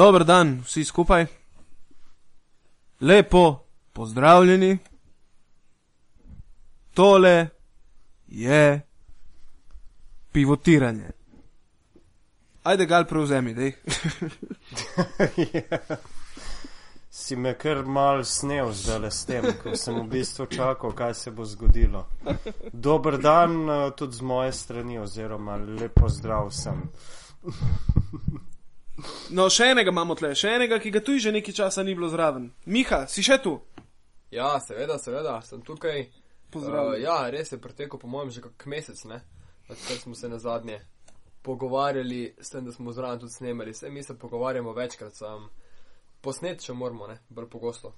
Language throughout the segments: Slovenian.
Dober dan, vsi skupaj. Lepo, pozdravljeni. Tole je pivotiranje. Ajde, gal prevzemi, dej. Si me kar mal snel zdaj s tem, ko sem v bistvu čakal, kaj se bo zgodilo. Dober dan eh, tudi z moje strani, oziroma lepo zdrav sem. No, še enega imamo tle, še enega, ki ga tu že nekaj časa ni bilo zraven. Miha, si še tu? Ja, seveda, seveda, sem tukaj. Pozdravljen. Uh, ja, res je pretekel, po mojem, že kak mesec, ne? Ker smo se na zadnje pogovarjali, s tem, da smo zraven tudi snemali. Vse mi se pogovarjamo večkrat, sam posnet, če moramo, ne, bolj pogosto.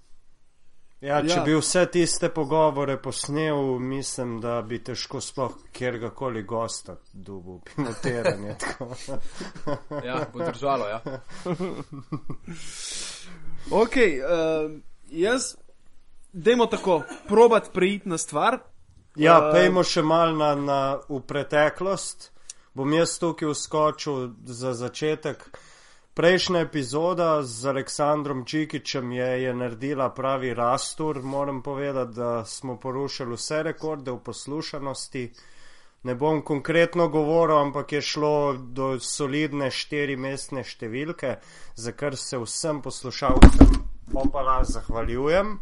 Ja, če Ja. bi vse tiste pogovore posnel, mislim, da bi težko sploh kjerkoli gosta dubu pilotiranje. tako. Ja, bo držalo, ja. Ok, uh, jaz, dajmo tako, probat preiti na stvar. Ja, Eh, pejmo še mal na, na v preteklost. Bom jaz tukaj uskočil za začetek. Prejšnja epizoda z Aleksandrom Čikičem je, je naredila pravi rastur. Moram povedati, da smo porušili vse rekorde v poslušanosti. Ne bom konkretno govoril, ampak je šlo do solidne štiri mestne številke, za kar se vsem poslušalcem opala zahvaljujem.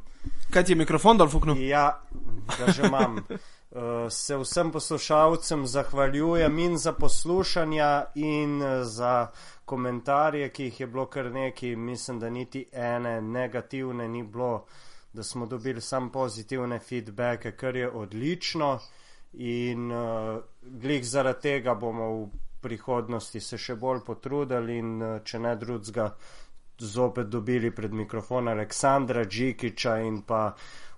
Kaj ti je mikrofon dol fuknil? Ja, ga že imam. Uh, se vsem poslušalcem zahvaljujem in za poslušanja in uh, za komentarje, ki jih je bilo kar nekaj. Mislim, da niti ene negativne ni bilo, da smo dobili samo pozitivne feedbacke, kar je odlično. In uh, glih zaradi tega bomo v prihodnosti se še bolj potrudili in uh, če ne drugega zopet dobili pred mikrofon Aleksandra Džikiča in pa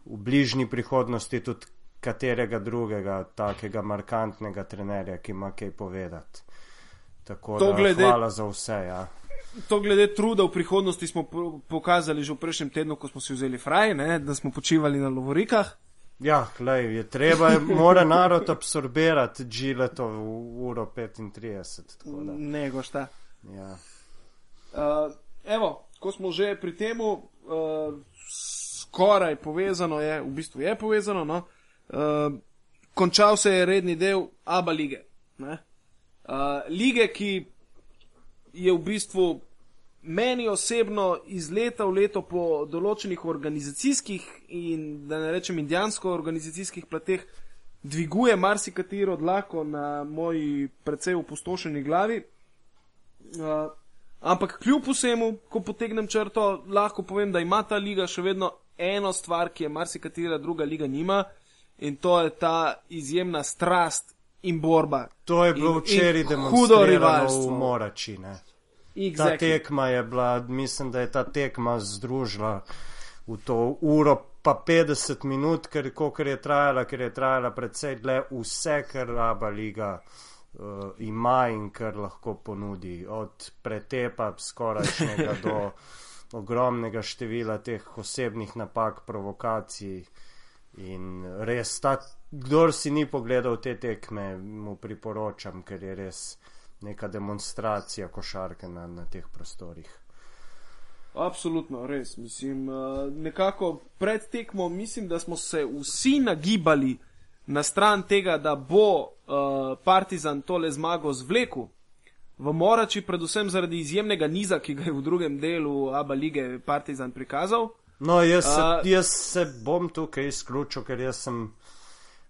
v bližnji prihodnosti tudi katerega drugega takega markantnega trenerja, ki ima kaj povedati. Tako To da glede- hvala za vse. Ja. To glede truda v prihodnosti smo po- pokazali že v prejšnjem tednu, ko smo si vzeli fraj, ne, da smo počivali na lovorikah. Ja, glej, je treba, je, mora narod absorbirati džileto v uro 35. tako da, Nego šta. Ja. Uh, evo, ko smo že pri temu, uh, skoraj povezano je, v bistvu je povezano, no, uh, končal se je redni del Aba lige. ne. Uh, lige, ki je v bistvu meni osebno iz leta v leto po določenih organizacijskih in da ne rečem indijansko organizacijskih plateh dviguje marsikatero dlako na moji precej opustošeni glavi. Uh, ampak kljub vsemu, ko potegnem črto, lahko povem, da ima ta liga še vedno eno stvar, ki je marsikatera druga liga nima, in to je ta izjemna strast in borba. To je bilo In- včeraj demonstrirano v Morači. Ne? Ta Exactly. tekma je bila, mislim, da je ta tekma združila v to uro pa 50 minut, ker kolikor je trajala, ker je trajala predvsej dlje vse, kar Raba liga uh, ima in kar lahko ponudi. Od pretepa skorajšnjega do ogromnega števila teh osebnih napak, provokacij. In res, ta, kdor si ni pogledal te tekme, mu priporočam, ker je res neka demonstracija košarke na, na teh prostorih. Absolutno, res. Mislim, eh, nekako pred tekmo mislim, da smo se vsi nagibali na stran tega, da bo uh, Partizan tole zmago zvlekel v Morači, predvsem zaradi izjemnega niza, ki ga je v drugem delu Aba lige Partizan prikazal. No, jaz se, A- jaz se bom tukaj izključil, ker jaz sem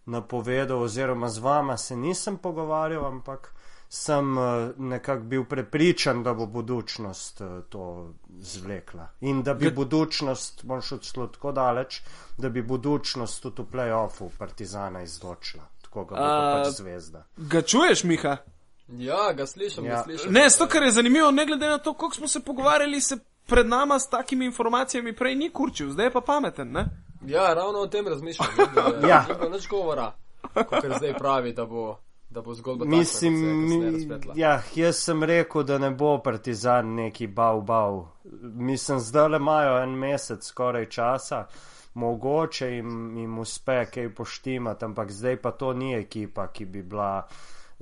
napovedal, oziroma z vama se nisem pogovarjal, ampak sem eh, nekako bil prepričan, da bo budučnost eh, to zvlekla. In da bi budučnost, moš odšlo tako daleč, da bi budučnost tudi v play-offu Partizana izločila. Tako ga bo A- pa pač zvezda. Ga čuješ, Miha? Ja, ga slišim, Ja. ga slišim. Ne, to, kar je zanimivo, ne glede na to, koliko smo se pogovarjali, se pred nama s takimi informacijami prej ni kurčil, zdaj je pa pameten, ne? Ja, ravno o tem razmišljam. ne, Da, Ja. Ni bilo nič govora, kot zdaj pravi, da bo, da bo zgodba Mislim, takšna, kot se ja, jaz sem rekel, da ne bo partizan neki bav bav. Mislim, zdaj le imajo en mesec skoraj časa, mogoče jim, jim uspe kaj poštimati, ampak zdaj pa to ni ekipa, ki bi bila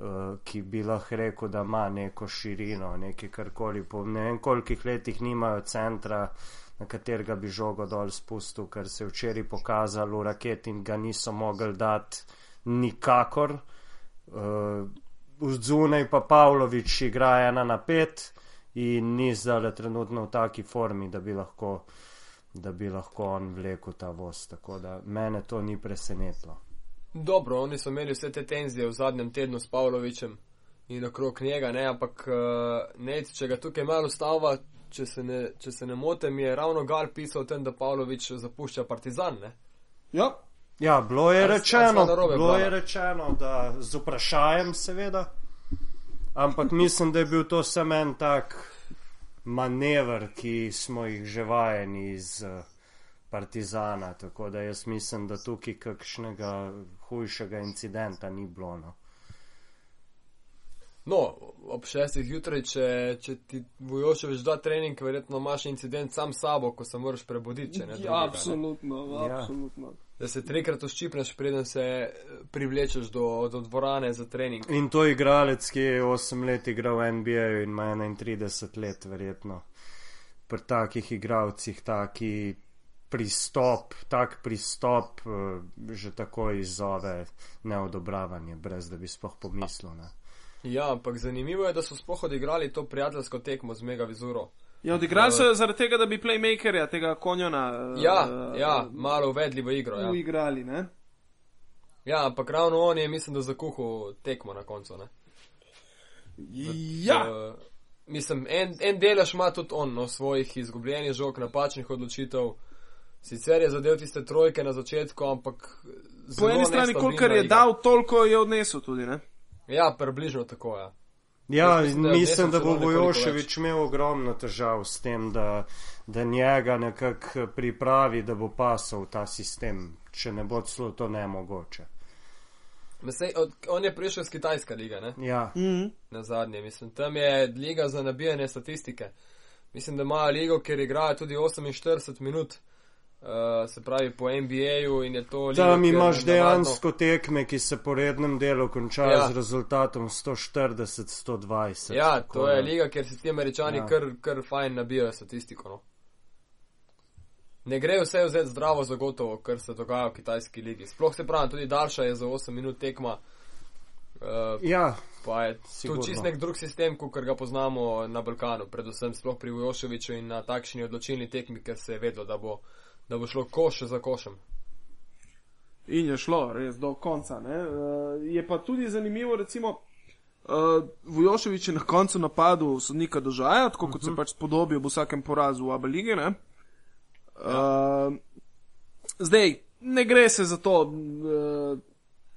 uh, ki bi lahko rekel, da ima neko širino, nekaj karkoli. Po ne vem kolikih letih nimajo centra, na katerega bi žogo dol spustil, ker se je včeraj pokazalo v raket in ga niso mogli dati nikakor. Uh, Zunaj pa Pavlović igra ena na pet in ni zdaj trenutno v taki formi, da bi lahko, da bi lahko on vlekel ta voz. Tako da mene to ni presenetilo. Dobro, oni so imeli vse te tenzije v zadnjem tednu s Pavlovićem in okrog njega, ne, ampak uh, ne, če ga tukaj malo stava, če se ne, če se ne motem, je ravno Gal pisal o tem, da Pavlović zapušča Partizan, ne. Ja, Ja, bilo je rečeno, narobe bilo je rečeno, da z vprašanjem, seveda, ampak mislim, da je bil to samo en tak manever, ki smo jih že vajeni iz eh, Partizana. Tako da jaz mislim, da tukaj kakšnega hujšega incidenta ni bilo. No. No, ob šestih jutraj, če, če ti Vujoševič da trening, verjetno imaš incident sam s sabo, ko se moraš prebuditi, če ne. ja drugega, ne. absolutno, Ja. absolutno. Da se trikrat oščipneš, preden se eh, privlečeš do, do dvorane za trening. In to igralec, ki je 8 let igral v NBA in ima 31 let, verjetno. Pri takih igralcih taki pristop, tak pristop eh, že takoj izzove neodobravanje, brez da bi sploh pomislil. Ne. Ja, ampak zanimivo je, da so sploh odigrali to prijateljsko tekmo z Mega Vizuro. Ja, odigrali so jo zaradi tega, da bi playmakerja, tega konjona, eh, Ja, eh, ja, malo uvedli v igro. Ja. uigrali, ne? ja, ampak ravno on je, mislim, da zakuhal tekmo na koncu. Ne? Ja, Uh, mislim, en, en delež ima tudi on, no, svojih izgubljenih žog, napačnih odločitev. Sicer je zadev tiste trojke na začetku, ampak. po eni strani, kolikor je dal, toliko je odnesel tudi, ne? Ja, približno tako, ja. Ja, mislim, da mislim, da bo Vojoševič imel ogromno težav s tem, da, da njega nekako pripravi, da bo pasal v ta sistem, če ne bo celo to nemogoče. Mislim, od, on je prišel iz Kitajske lige, ne? Ja, Mhm. na zadnje. Mislim, tam je liga za nabijanje statistike. Mislim, da imajo ligo, kjer igrajo tudi 48 minut, uh, se pravi po NBA-ju in je to liga. tam kjer imaš navadno- dejansko tekme, ki se po rednem delu končajo Ja. z rezultatom 140-120. Ja, to je liga, kjer si ti američani Ja. kar, kar fajn nabijajo statistiko. No. Ne gre vse vzeti zdravo za gotovo, kar se dogaja v kitajski ligi. Sploh se pravi, tudi daljša je za 8 minut tekma. Uh, Ja, pa je Sigurno. to čist nek drug sistem, kot ga poznamo na Balkanu, predvsem sploh pri Vojoševiču in na takšni odločilni tekmi, ker se je vedlo, da bo, da bo šlo koš za košem. In je šlo res do konca. Ne? Uh, je pa tudi zanimivo, recimo, uh, Vujoševič je na koncu napadel sodnika Dožaja, tako kot se pač spodobi v vsakem porazu v Abelige. Uh, zdaj, ne gre se za to, uh,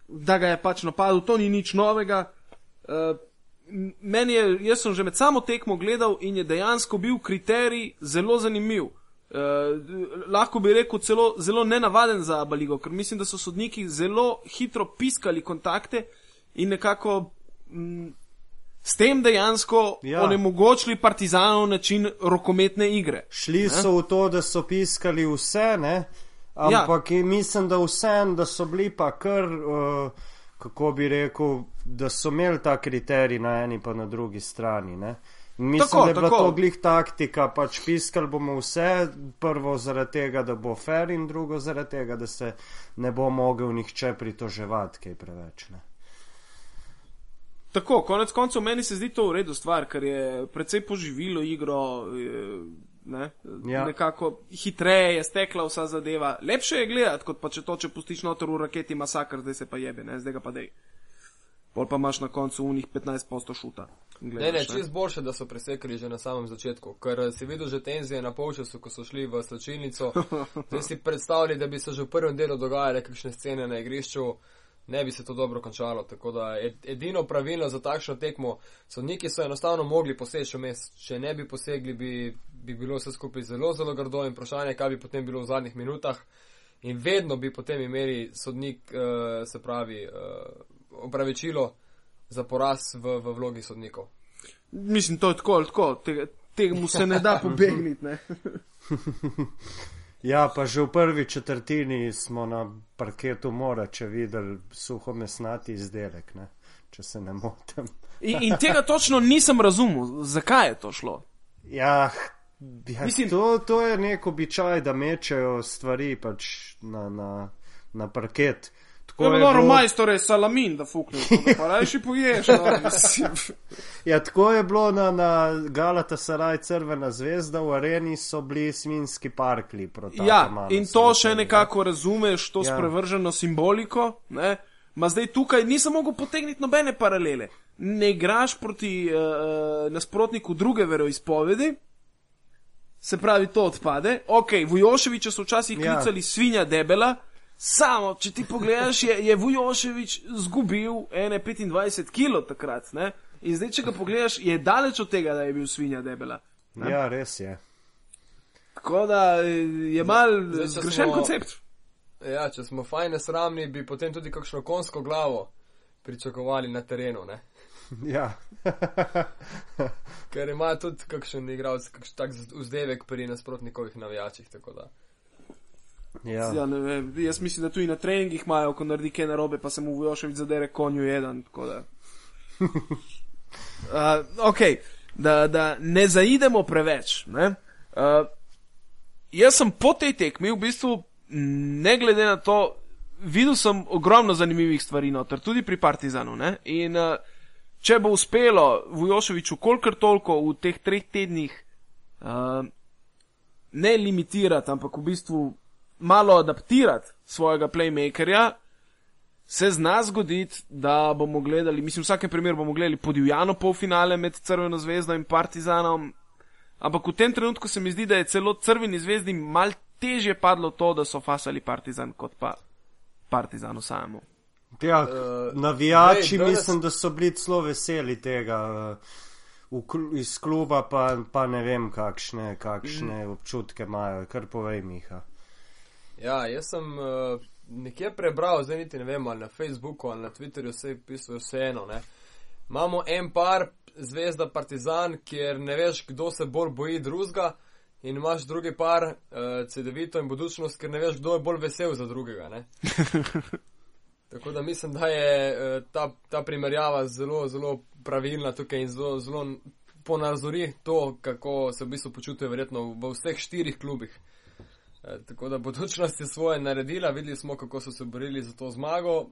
da ga je pač napadel, to ni nič novega. Uh, meni je, jaz sem že med samo tekmo gledal in je dejansko bil kriterij zelo zanimiv. Uh, lahko bi rekel celo zelo nenavaden za Abaligo, ker mislim, da so sodniki zelo hitro piskali kontakte in nekako mm, s tem dejansko Ja. ja. onemogočili partizanov način rokometne igre. šli so v to, da so piskali vse, ne? ampak ja. mislim, da vsem, da so bili pa kar, uh, kako bi rekel, da so imeli ta kriterij na eni pa na drugi strani. Ne? Mislim, Tako, da je bila tako. to glih taktika, pač piskali bomo vse, prvo zaradi tega, da bo fair in drugo zaradi tega, da se ne bo mogel nihče pritoževati kaj preveč. Ne? Tako, konec koncev meni se zdi to v redu stvar, ker je precej poživilo igro, ne, ja. nekako hitreje je stekla vsa zadeva. Lepše je gledati, kot pa če to, če pustiš noter v raketi masakr, zdaj se pa jebe, ne, zdaj ga pa dej. Pol pa imaš na koncu unih 15% šuta. in Ne, ne, gledaš, čist boljše, da so presekali že na samem začetku, ker eh, si videl že tenzije na polčasu, ko so šli v slačilnico. Zdaj si predstavljali, da bi se že v prvem delu dogajale kakšne scene na igrišču, ne bi se to dobro končalo. Tako da ed, edino pravilno za takšno tekmo, sodniki so enostavno mogli poseči vmes. Če ne bi posegli, bi, bi bilo vse skupaj zelo, zelo grdo in vprašanje, kaj bi potem bilo v zadnjih minutah. In vedno bi potem imeli sodnik, uh, se pravi, uh, opravičilo za poraz v, v vlogi sodnikov. Mislim, to je tako ali tako, tega, temu se ne da pobegniti. Ne. Ja, pa že v prvi četrtini smo na parketu Morače videli suhomesnati izdelek. Ne? če se ne motim. In, in tega točno nisem razumel, zakaj je to šlo. Ja, ja Mislim- to, to je nek običaj, da mečejo stvari pač na, na, na parket. Tako To je bilo- majstor je salamin, da da pa rajši poješ. No. Ja, tako je bilo na, na Galata Saraj Crvena zvezda, v areni so bili svinski parkli. Ja, in to še nekako razumeš, to Ja. sprevrženo simboliko. Ne? Ma zdaj tukaj nisem mogel potegniti nobene paralele. Ne igraš proti uh, nasprotniku druge veroizpovedi, se pravi, to odpade. Ok, Vujoševiča so včasih Ja. klicali svinja debela, samo če ti pogledaš, je, je Vujoševič zgubil ene 25 kg takrat. Ne? In zdaj, če ga pogledaš, je daleč od tega, da je bil svinja debela. Ja, res je. Tako da je mal zgrešen koncept. Ja, če smo fajn nesramni, bi potem tudi kakšno konsko glavo pričakovali na terenu, ne? Ja. Ker ima tudi kakšen igralec, kakšen tak vzdevek pri nasprotnikovih navijačih, tako da. Ja. Ja, ne jaz mislim, da tudi na treningih imajo, ko naredi kaj narobe, pa se mu Vujoševič zadere konju jedan. tako Da. Uh, ok, da, da ne zaidemo preveč. Ne? Uh, jaz sem po tej tekmi v bistvu, ne glede na to, videl sem ogromno zanimivih stvari, noter, tudi pri Partizanu. Ne? In uh, če bo uspelo Vujoševiču kolikor toliko v teh treh tednih uh, ne limitirati, ampak v bistvu malo adaptirati svojega playmakerja, se zna zgoditi, da bomo gledali, mislim, v vsakem primeru bomo gledali podivjano polfinale med Crveno zvezdo in Partizanom. Ampak v tem trenutku se mi zdi, da je celo Crveni zvezdi mal težje padlo to, da so fasali Partizan, kot pa Partizanu samemu. Ja, Eh, navijači glej, danes- mislim, da so bili celo veseli tega. eh, V, iz kluba pa, pa ne vem, kakšne, kakšne občutke imajo. Kar povej, Miha. Ja, jaz sem uh, nekje prebral, zdaj niti ne vem, ali na Facebooku ali na Twitterju, vse je pisalo vseeno. Ne. Imamo en par, zvezda Partizan, kjer ne veš, kdo se bolj boji drugega, in imaš drugi par, uh, CD-vito in budučnost, ker ne veš, kdo je bolj vesel za drugega. Tako da mislim, da je eh, ta, ta primerjava zelo, zelo pravilna tukaj in zelo, zelo ponazori to, kako se v bistvu počutijo verjetno v vseh štirih klubih. Eh, Tako da budučnost je svoje naredila, videli smo, kako so se borili za to zmago. Eh,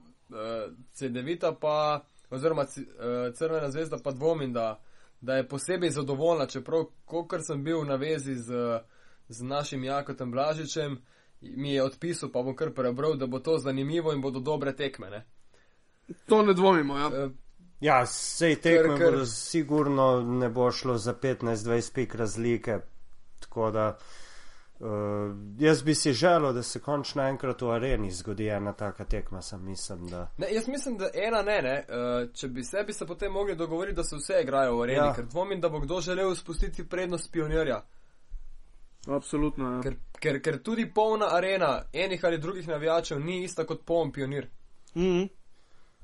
CD-vita pa, oziroma C- eh, Crvena zvezda pa dvomim, da, da je posebej zadovoljna, čeprav, kolikor sem bil na vezi z, z našim Jakotem Blažičem, mi je odpisal, pa bom kar prebral, da bo to zanimivo in bodo dobre tekme. Ne? To ne dvomimo. Ja. Eh, Ja, sej tekme Ker- ker- bodo sigurno ne bo šlo za 15-20 pik razlike. Tako da uh, jaz bi si želel, da se končno enkrat v areni zgodi ena taka tekma, sem mislim, da. Ne, jaz mislim, da ena ne, ne. Uh, če bi se, bi se potem mogli dogovoriti, da se vse igrajo v areni, Ja. ker dvomim, da bo kdo želel spustiti prednost pionirja. Absolutno. Ja. Ker, ker, ker tudi polna arena enih ali drugih navijačev ni ista kot poln pionir. Mm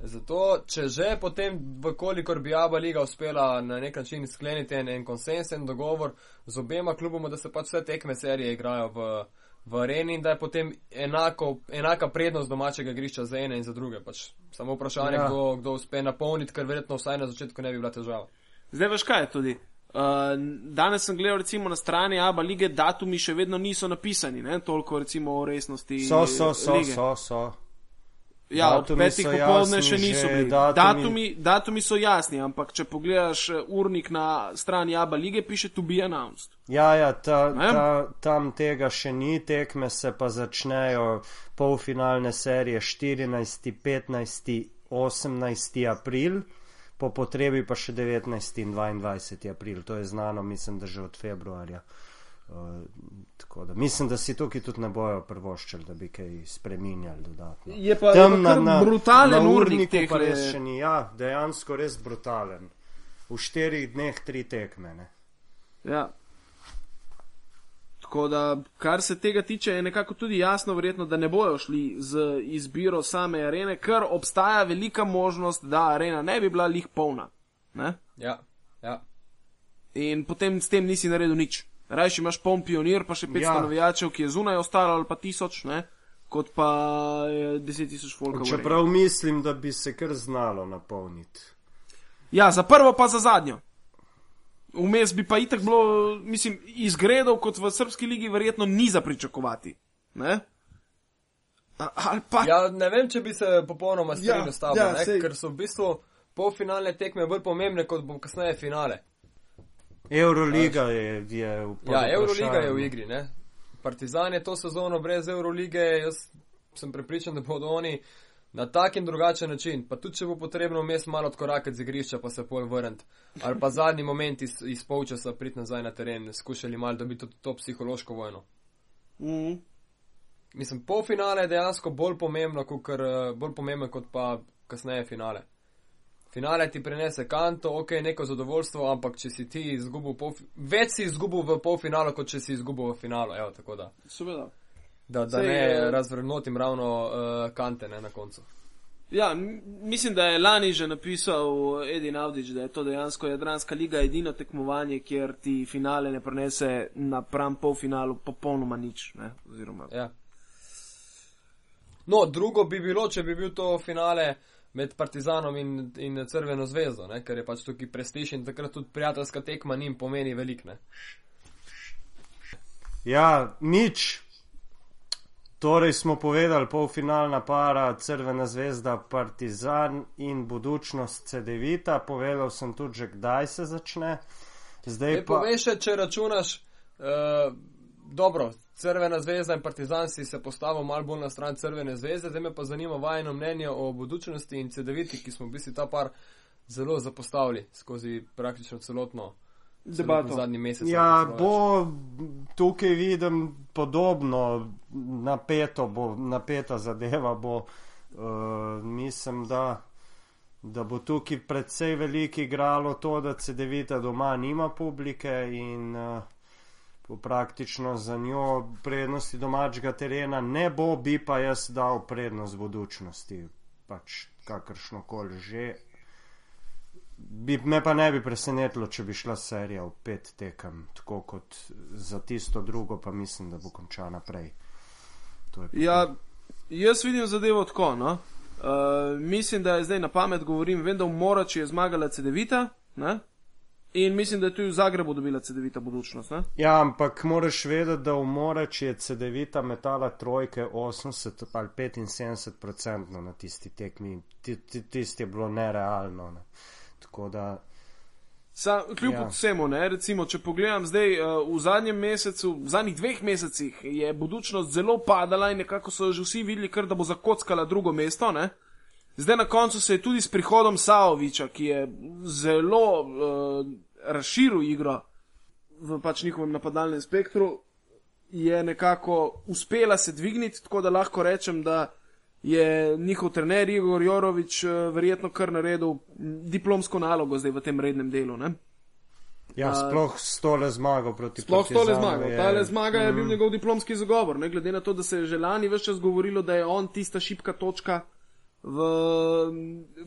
Zato, če že potem, vkolikor bi Aba Liga uspela na nek način skleniti en, en konsensen dogovor z obema kluboma, da se pač vse tekme serije igrajo v, v areni in da je potem enako, enaka prednost domačega igrišča za ene in za druge. Pač samo vprašanje, Ja. kdo, kdo uspe napolniti, ker verjetno vsaj na začetku ne bi bila težava. Zdaj veš kaj je tudi. Uh, danes sem gledal recimo na strani Aba lige, datumi še vedno niso napisani, ne? toliko recimo o resnosti. So, so, so, lige. so, so. Ja, Datumi petih so popoldne jasni še niso že, bili. datumi- Datumi, datumi so jasni, ampak če pogledaš eh, urnik na strani Aba lige, piše to be announced. Ja, ja ta, Ne? ta, tam tega še ni, tekme se pa začnejo polfinalne serije 14, 15, 18 april, po potrebi pa še 19 in 22 april. To je znano, mislim, da že od februarja. Uh, tako da mislim, da si tukaj tudi ne bojo prvoščali, da bi kaj spreminjali dodatno. Je pa, Tam je pa kar brutalen na urnik teh pa res še ni. Ja, dejansko res brutalen. V štirih dneh tri tekme. Ne? Ja. Tako da, kar se tega tiče, je nekako tudi jasno, verjetno, da ne bojo šli z izbiro same arene, ker obstaja velika možnost, da arena ne bi bila lih polna. Ne? Ja, ja. In potem s tem nisi naredil nič. Rajši imaš poln pionir, pa še 500 Ja. ja. navijačev, ki je zunaj ostalo, ali pa tisoč, ne? kot pa je 10 tisoč folkov. Čeprav mislim, da bi se kar znalo napolniti. Ja, za prvo pa za zadnjo. Vmes bi pa itak bilo, mislim, izgredov kot v srpski ligi verjetno ni za pričakovati. Ne? A- Ali pa Ja, ne vem, če bi se popolnoma strinjal Ja, s tabo, ja, ne, sej- ker so v bistvu polfinalne tekme bolj pomembne, kot bo kasneje finale. Euroliga je, je v pod Ja, Euroliga je v igri, ne. Partizan je to sezono brez Eurolige, jaz sem prepričan, da bodo oni na tak in drugačen način, pa tudi če bo potrebno vmes malo odkorakati z igrišča, pa se pol vrniti, ali pa zadnji moment iz, iz polčasa priti nazaj na teren, skušali malo dobiti to, to psihološko vojno. Mhm. Mislim, polfinale je dejansko bolj pomembno, kakor, eh, bolj pomembno kot pa kasneje finale. Finale ti prinese kanto, ok, neko zadovoljstvo, ampak če si ti izgubil, več si izgubil v polfinalu, kot če si izgubil v finalu. Evo, tako da, seveda. da, da Sej, ne eh, razvrednotim ravno uh, kante ne, na koncu. Ja, mislim, da je lani že napisal Edin Avdič, da je to dejansko Jadranska liga edino tekmovanje, kjer ti finale ne prenese napram polfinalu popolnoma nič. Ne? Oziroma, Ja. No, drugo bi bilo, če bi bil to finale med Partizanom in, in Crveno zvezdo, ne? ker je pač tukaj prestiž in takrat tudi prijateljska tekma njim pomeni veliko. Ja, nič. Torej smo povedali polfinalna para Crvena zvezda Partizan in budučnost CD-vita. Povedal sem tudi že, kdaj se začne. Zdaj Ne pa. poveš, še, če računaš, uh, dobro, Crvena zvezda in Partizan si se postavil malo bolj na stran Crvene zvezde, zdaj me pa zanima vajeno mnenje o budučnosti in CD-viti, ki smo v bistvu ta par zelo zapostavili skozi praktično celotno debato. zadnji mesec. Ja, bo tukaj vidim podobno, napeto bo, napeta zadeva bo. Uh, mislim, da, da bo tukaj predvsej veliko igralo to, da CD-vita doma nima publike in uh, praktično za njo prednosti domačega terena ne bo, bi pa jaz dal prednost budučnosti, pač kakršno koli že. Bi, me pa ne bi presenetilo, če bi šla serija v pet tekem, tako kot za tisto drugo, pa mislim, da bo končana prej. To je Ja, jaz vidim zadevo tako. No? Uh, mislim, da je zdaj na pamet govorim, vem, da v Morači je zmagala CD-vita ne? In mislim, da je tudi v Zagrebu dobila CD-vita budučnost. Ne? ja, ampak moraš vedeti, da v Morači je CD-vita metala trojke 80 ali 75 procentno na tisti tekmi. Ti, ti, tisti je bilo nerealno. Ne. Tako da, Sa, kljub Ja. vsemu, ne, recimo, če pogledam zdaj uh, v zadnjem mesecu, v zadnjih dveh mesecih je budučnost zelo padala in nekako so že vsi videli, kar da bo zakockala drugo mesto. Ne. Zdaj na koncu se je tudi s prihodom Saoviča, ki je zelo uh, razširil igro v pač njihovem napadalnem spektru, je nekako uspela se dvigniti, tako da lahko rečem, da je njihov trener Igor Jorovič eh, verjetno kar naredil diplomsko nalogo zdaj v tem rednem delu. Ne? ja, sploh s tole zmago proti Sploh s tole zmago. je- Tale zmaga je bil njegov diplomski zagovor, ne glede na to, da se je že lani več čas govorilo, da je on tista šipka točka v,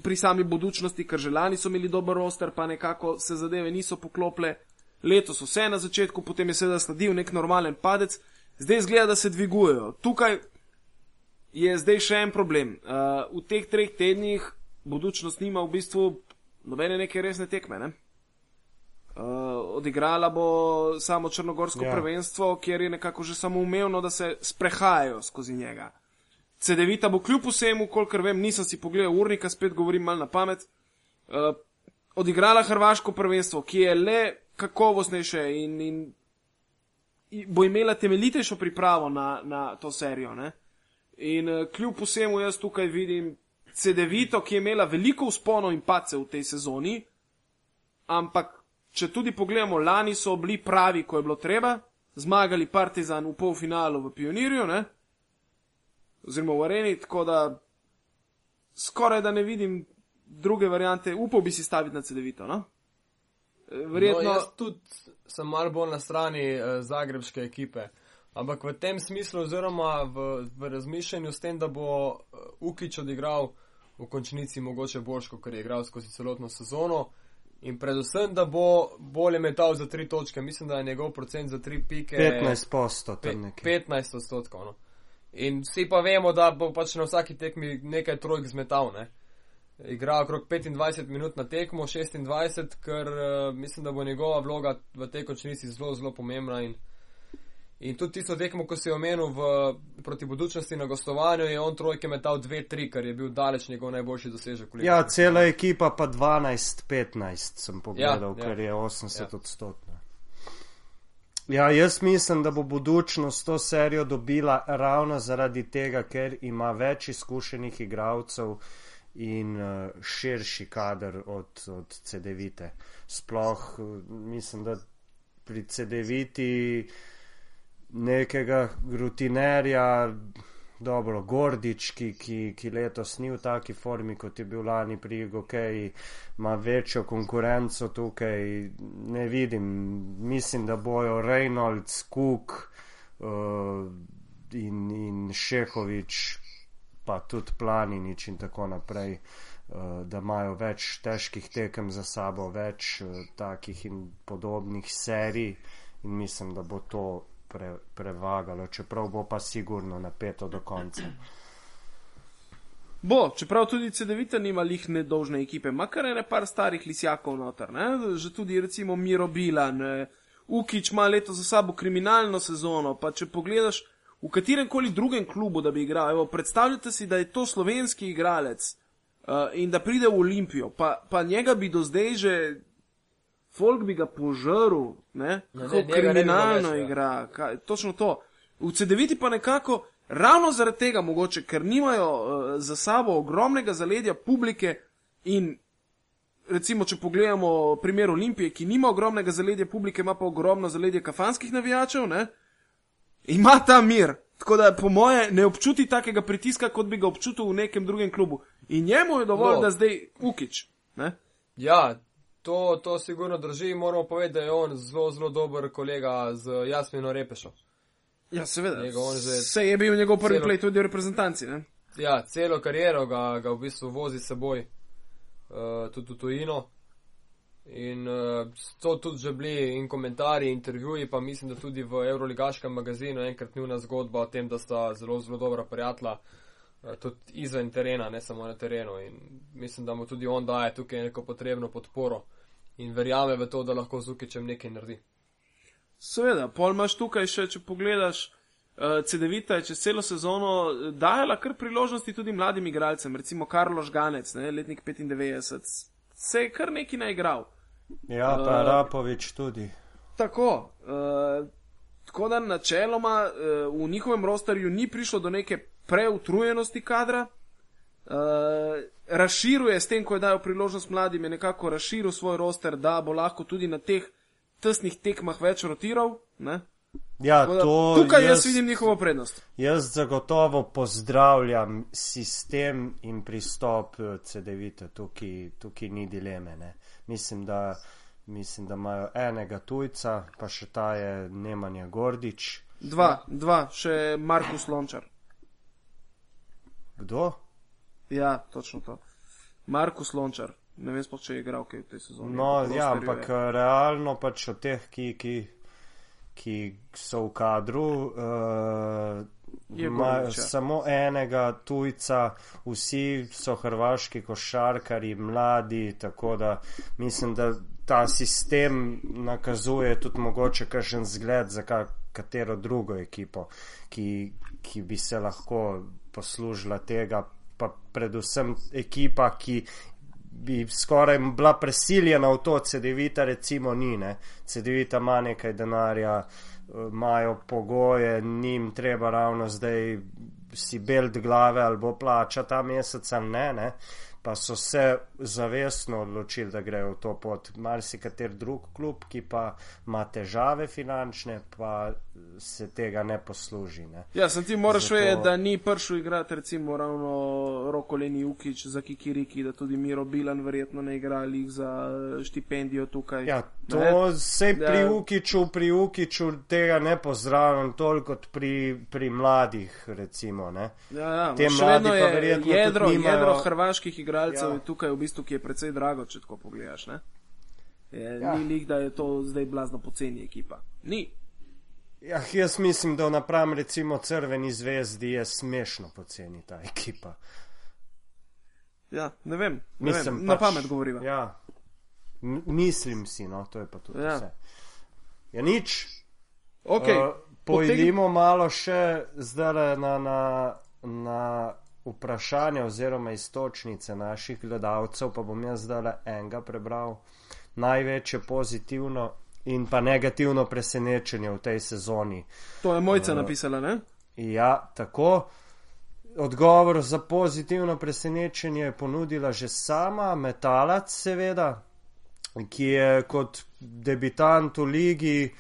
pri sami budučnosti, ker že lani so imeli dober roster, pa nekako se zadeve niso poklople. Letos vse na začetku, potem je seveda sledil nek normalen padec, zdaj izgleda, da se dvigujejo. Tukaj je zdaj še en problem. Uh, v teh treh tednih budučnost nima v bistvu nobene neke resne tekme. Ne? Uh, odigrala bo samo črnogorsko ja. prvenstvo, kjer je nekako že samoumevno, da se sprehajajo skozi njega. CD-vita bo kljub vsemu, kolikor vem, nisem si pogledal urnika, spet govorim mal na pamet, uh, odigrala hrvaško prvenstvo, ki je le kakovostnejše in, in, in bo imela temeljitejšo pripravo na, na to serijo. Ne? In uh, kljub vsemu jaz tukaj vidim CD-vito, ki je imela veliko usponov in pace v tej sezoni, ampak če tudi pogledamo, lani so bili pravi, ko je bilo treba, zmagali Partizan v polfinalu v Pionirju, ne? Oziroma v Areni, tako da skoraj da ne vidim druge variante, upal bi si staviti na CD-vito. No? Eh, Verjetno. No, jaz tudi sem malo bolj na strani uh, zagrebške ekipe. Ampak v tem smislu, oziroma v, v razmišljanju s tem, da bo uh, Ukič odigral v končnici mogoče boljš, kot je igral skozi celotno sezono. In predvsem, da bo bolje metal za tri točke. Mislim, da je njegov procent za tri pike 15 posto pe, tam nekje. 15 odstotkov. No. In vsi pa vemo, da bo pač na vsaki tekmi nekaj trojk zmetal. Ne? Igra okrog 25 minut na tekmo, 26, ker uh, mislim, da bo njegova vloga v tej končnici zelo, zelo pomembna. In, in tudi tisto tekmo, ko si je omenil v, proti budučnosti na gostovanju, je on trojke metal 2-3, kar je bil daleč njegov najboljši dosežek. Ja, cela ekipa pa 12-15 sem pogledal, Ja, ja, ja. ker je 80 Ja. ja. Ja, jaz mislim, da bo budučnost to serijo dobila ravno zaradi tega, ker ima več izkušenih igralcev in uh, širši kader od, od CD-vite. Sploh uh, mislim, da pri CD-viti nekega rutinerja, dobro, Gordič, ki, ki, ki letos ni v taki formi, kot je bil lani pri Gokeji, ima večjo konkurenco tukaj, ne vidim, mislim, da bojo Reynolds, Cook uh, in, in Šehovič, pa tudi Planinič in tako naprej. Uh, da imajo več težkih tekem za sabo, več uh, takih in podobnih serij, in mislim, da bo to pre, prevagalo, čeprav bo pa sigurno napeto do konca. Bo, čeprav tudi CD-vita nima lih nedolžne ekipe, ima kar ene par starih lisjakov noter, ne? že tudi recimo Miro Bilan, eh, Ukič ima leto za sabo kriminalno sezono, pa če pogledaš v katerem koli drugem klubu, da bi igral, evo, predstavljate si, da je to slovenski igralec uh, in da pride v Olimpijo, pa, pa njega bi do zdaj že, folk bi ga požrl, ne, kako ne, njega ne bi kriminalno več, ja. igra, kaj, točno to. V CD-viti pa nekako, ravno zaradi tega mogoče, ker nimajo uh, za sabo ogromnega zaledja publike in recimo, če pogledamo primer Olimpije, ki nima ogromnega zaledja publike, ima pa ogromno zaledje kafanskih navijačev, ne, ima ta mir. Tako da, po moje, ne občuti takega pritiska, kot bi ga občutil v nekem drugem klubu. In njemu je dovolj, No. da zdaj ukič. Ne? Ja, to, to sigurno drži. Moramo povedati, da je on zelo, zelo dober kolega z Jasmino Repešo. Ja, seveda. Njega on že Se je bil njegov prvi celo- play tudi v reprezentanci. Ne? Ja, celo kariero ga, ga v bistvu vozi s seboj, uh, tudi v tujino. In uh, to tudi že bili in komentarji, intervjuji, pa mislim, da tudi v Euroligaškem magazinu enkrat njuna zgodba o tem, da sta zelo, zelo dobra prijatelja, uh, tudi izven terena, ne samo na terenu. In mislim, da mu tudi on daje tukaj neko potrebno podporo in verjame v to, da lahko z Ukičem nekaj naredi. Seveda, pol imaš tukaj še, če pogledaš, uh, CD-vita je čez celo sezono eh, dajala kar priložnosti tudi mladim igralcem, recimo Karlo Žganec, ne, letnik 95, se je kar neki naigral. Ja, pa Uh, Rapovič tudi. Tako, uh, tako da načeloma uh, v njihovem rosterju ni prišlo do neke preutrujenosti kadra. Uh, razširuje s tem, ko je dal priložnost mladim, je nekako razširil svoj roster, da bo lahko tudi na teh tesnih tekmah več rotiral. Ne? Ja, da to Tukaj jaz jaz, vidim njihovo prednost. jaz zagotovo pozdravljam sistem in pristop eh, CD-vite, tukaj, tukaj ni dileme. Ne. Mislim, da, mislim, da imajo enega tujca, pa še ta je Nemanja Gordič. Dva, dva, še Markus Lončar. Kdo? Ja, točno to. Markus Lončar. Ne vem, sploh, če je igral kaj v tej sezoni. No, ja, ampak je. eh, realno pač od teh, ki, ki, ki so v kadru, uh, Je imajo samo enega tujca, vsi so hrvaški košarkari, mladi, tako da mislim, da ta sistem nakazuje tudi mogoče kakšen zgled za ka, katero drugo ekipo, ki, ki bi se lahko poslužila tega, pa predvsem ekipa, ki bi skoraj bila prisiljena v to, CD-vita recimo ni, ne. CD-vita ima nekaj denarja, eh, imajo pogoje, njim treba ravno zdaj si belt glave ali bo plača ta mesec ali ne, ne. Pa so se zavestno odločili, da grejo v to pot. Marsikater drug klub, ki pa ima težave finančne, pa se tega ne posluži. Ne. Ja, sem ti moraš Zato- vedeti, da ni prišel igrati recimo ravno Rokoleni Ukič za Kikiriki, da tudi Miro Bilan verjetno ne igra lih za štipendijo tukaj. Ja, to Ne? se pri Ja. Ukiču, pri Ukiču tega ne pozdravljam toliko kot pri, pri mladih, recimo. Ne. Ja, ja, Te mladi pa je verjetno jedro, tudi nimajo- jedro hrvaških igralcev Ja. je tukaj v bistvu, ki je precej drago, če tako pogledaš. Ne? Je, Ja. Ni lik, da je to zdaj blazno poceni ekipa. Ni. Ja, jaz mislim, da napram recimo Crveni zvezdi je smešno poceni ta ekipa. Ja, ne vem, ne Mislim, vem. na pač, pamet govoriva. Ja, M mislim si, no, to je pa tudi Ja. vse. Ja, nič. Okay. Uh, pojdimo malo še zdaj na, na, na vprašanje oziroma istočnice naših gledalcev, pa bom jaz zdaj enega prebral. Največje pozitivno in pa negativno presenečenje v tej sezoni. To je mojca Uh, napisala, ne? Ja, tako. Odgovor za pozitivno presenečenje je ponudila že sama, Metalac, seveda, ki je kot debitant v ligi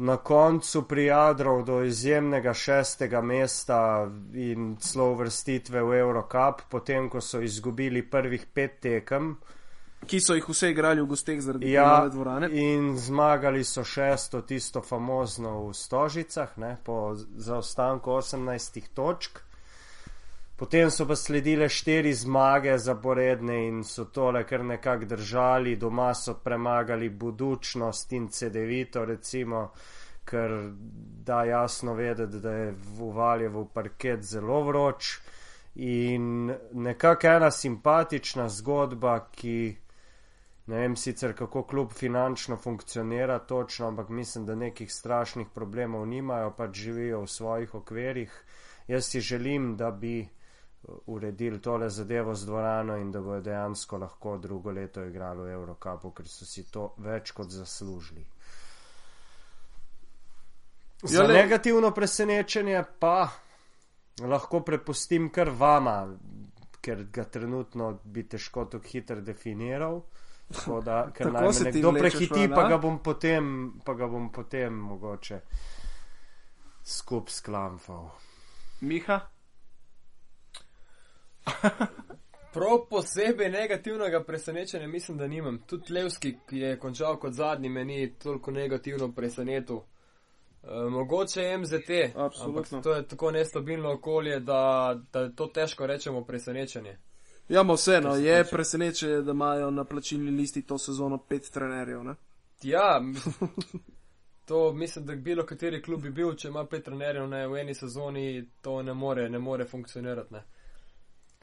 na koncu prijadral do izjemnega šestega mesta in celo uvrstitve v Eurocup, potem ko so izgubili prvih pet tekem. Ki so jih vse igrali v gosteh zaradi Ja, nove dvorane. in zmagali so šesto, tisto famozno v Stožicah, ne, po zaostanku 18 točk. Potem so pa sledile štiri zmage zaporedne in so tole kar nekako držali, doma so premagali budučnost in CD-vito, recimo, ker da jasno vedeti, da je v Valjevu parket zelo vroč. In nekako ena simpatična zgodba, ki ne vem sicer kako klub finančno funkcionira točno, ampak mislim, da nekih strašnih problemov nimajo, pač živijo v svojih okvirih. Jaz si želim, da bi uredili tole zadevo z dvorano in da bodo dejansko lahko drugo leto igrali v Eurocupu, ker so si to več kot zaslužili. Za Ja, le- negativno presenečenje pa lahko prepustim kar vama, ker ga trenutno bi težko tako hitro definiral. Tako da, ker Tako naj se me ti nekdo prehiti, pa ga bom potem, pa ga bom potem mogoče skup sklamfal. Miha, Prav posebej negativnega presenečenja mislim, da nimam. Tudi Levski, ki je končal kot zadnji, me ni toliko negativno presenetil. E, mogoče MZT, Absolutno. ampak to je tako nestabilno okolje, da, da je to težko rečemo presenečenje. Ja, ma vseeno, je presenečenje, da imajo na plačilni listi to sezono pet trenerjev. Ne? Ja, to mislim, da bilo kateri klub bi bil, če ima pet trenerjev ne, v eni sezoni, to ne more, ne more funkcionirati. Ne.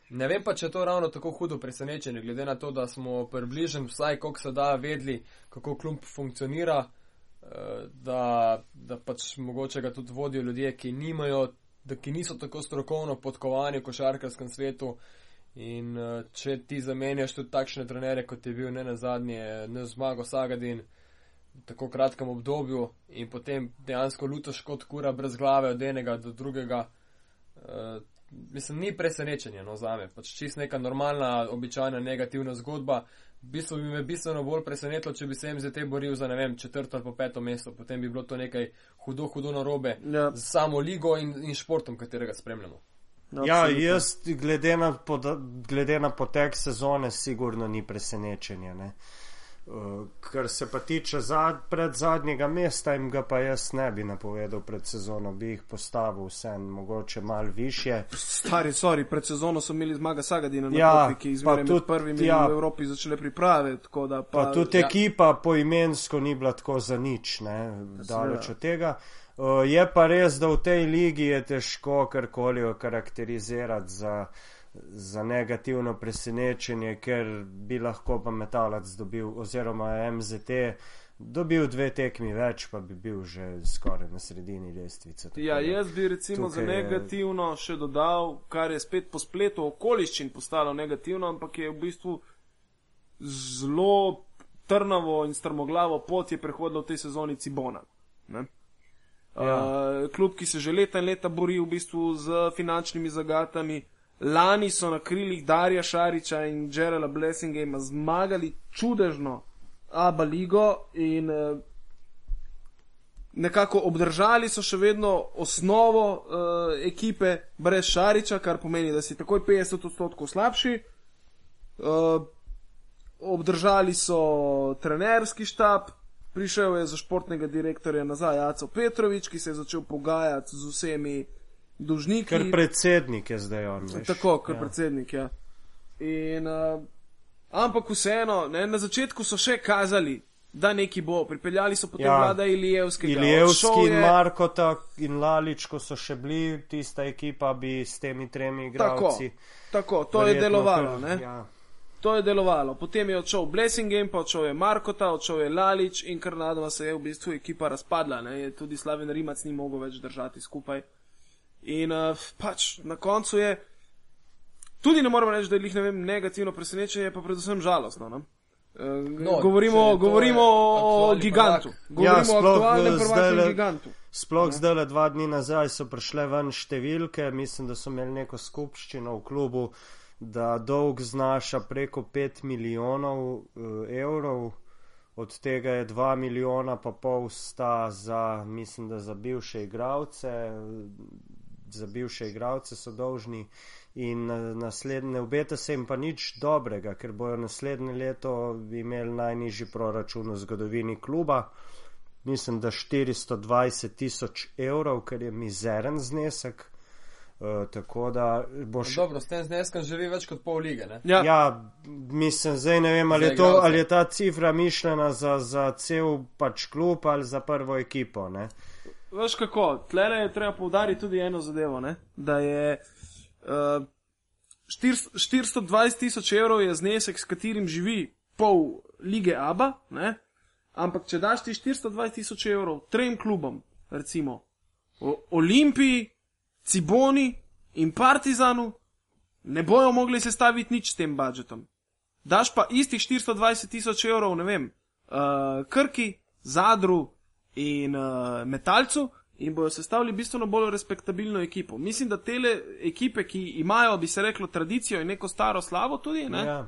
ne vem pa, če je to ravno tako hudo presenečenje, glede na to, da smo približno vsaj koliko se da vedli, kako klub funkcionira, eh, da, da pač mogoče ga tudi vodijo ljudje, ki nimajo, da ki niso tako strokovno podkovani v košarkarskem svetu. In eh, če ti zamenjaš tudi takšne trenere, kot je bil ne na zadnje, ne zmago Sagadin, v tako kratkem obdobju in potem dejansko lutaš kot kura brez glave od enega do drugega. Uh, mislim, ni presenečenje no, za me, pač čist neka normalna, običajna negativna zgodba. V bistvu bi me bistveno bolj presenetilo, če bi se MZT boril za ne vem, četrto ali pa peto mesto, potem bi bilo to nekaj hudo, hudo narobe Ja, z samo ligo in, in športom, katerega spremljamo. Ja, absolutno. jaz glede na, poda, glede na potek sezone sigurno ni presenečenje. Ne? Uh, Kar se pa tiče zad, pred zadnjega mesta, jim ga pa jaz ne bi napovedal pred sezono, bi jih postavil vse mogoče mal više. Stari, sorry, pred sezono so imeli zmaga Sagadina na Ja, Kopi, ki pa izmeraj med tudi- prvimi ja. v Evropi začele priprave. tako Da, Pa, pa, pa tudi ja. ekipa poimensko ni bila tako za nič, ne, daleč od tega. Uh, je pa res, da v tej ligi je težko karkoli okarakterizirati za, za negativno presenečenje, ker bi lahko pa metalac dobil, oziroma MZT dobil dve tekmi več, pa bi bil že skoraj na sredini lestvice. Ja, jaz bi recimo za tukaj je- negativno še dodal, kar je spet po spletu okoliščin postalo negativno, ampak je v bistvu zelo trnavo in strmoglavo pot je prehodila v tej sezoni Cibona. Ne? Ja. Uh, klub, ki se že leta in leta bori v bistvu z finančnimi zagatami. Lani so na krilih Darja Šariča in Jerela Blessingama zmagali čudežno Abba ligo in uh, nekako obdržali so še vedno osnovo uh, ekipe brez Šariča, kar pomeni, da si takoj 50 odstotkov slabši. Uh, obdržali so trenerski štab, prišel je za športnega direktorja nazaj Aco Petrovič, ki se je začel pogajati z vsemi dolžniki. Ker predsednik je zdaj on. Veš. Tako, kot ja. predsednik. Ja. In, uh, ampak vseeno, ne, na začetku so še kazali da neki bo. Pripeljali so potem Ja. vlada Ilijevskega. Ilijevski odšel in je- Markota in Lalič, ko so še bili, tista ekipa bi s temi tremi igralci. Tako, to je verjetno delovalo. kar-? Ja. To je delovalo. Potem je odšel Blessing, pa odšel je Markota, odšel je Lalič in kar nadoma se je v bistvu ekipa razpadla. Ne? Tudi Slaven Rimac ni mogel več držati skupaj. In uh, pač na koncu je, tudi ne moremo reči, da je jih ne vem, negativno presenečenje, pa predvsem žalostno. Ne? Uh, No, govorimo če to govorimo o gigantu. prvak. Govorimo Ja, o sploh, aktualnem eh, prvaku gigantu. Sploh zdaj le dva dni nazaj so prišle ven številke, mislim, da so imeli neko skupščino v klubu, da dolg znaša preko 5 milijonov uh, evrov, od tega je 2 milijona pa pol sta za, mislim, da za bivše igravce, za bivše igravce so dolžni in eh, naslednje, obeta se jim pa nič dobrega, ker bojo naslednje leto imeli najnižji proračun v zgodovini kluba mislim, da 420 tisoč evrov, kar je mizeren znesek. Uh, tako da boš. Dobro, s tem zneskom živi več kot pol lige. Ne? Ja, ja. Mislim, zdaj ne vem, ali je, to, ali je ta cifra mišljena za, za cel pač klub ali za prvo ekipo. Ne? Veš kako, tlele je treba povdariti tudi eno zadevo, ne? da je uh, 400 420 tisoč evrov je znesek, s katerim živi pol lige ABA, ne? ampak če daš ti 420 tisoč evrov trem klubom, recimo Olimpiji, Ciboni in Partizanu, ne bojo mogli sestaviti nič s tem budžetom. Daš pa istih 420 tisoč evrov, ne vem, uh, Krki, Zadru in uh, Metalcu in bojo sestavili bistveno bolj respektabilno ekipo. Mislim, da tele ekipe, ki imajo, bi se reklo, tradicijo in neko staro slavo tudi, ne, Ja.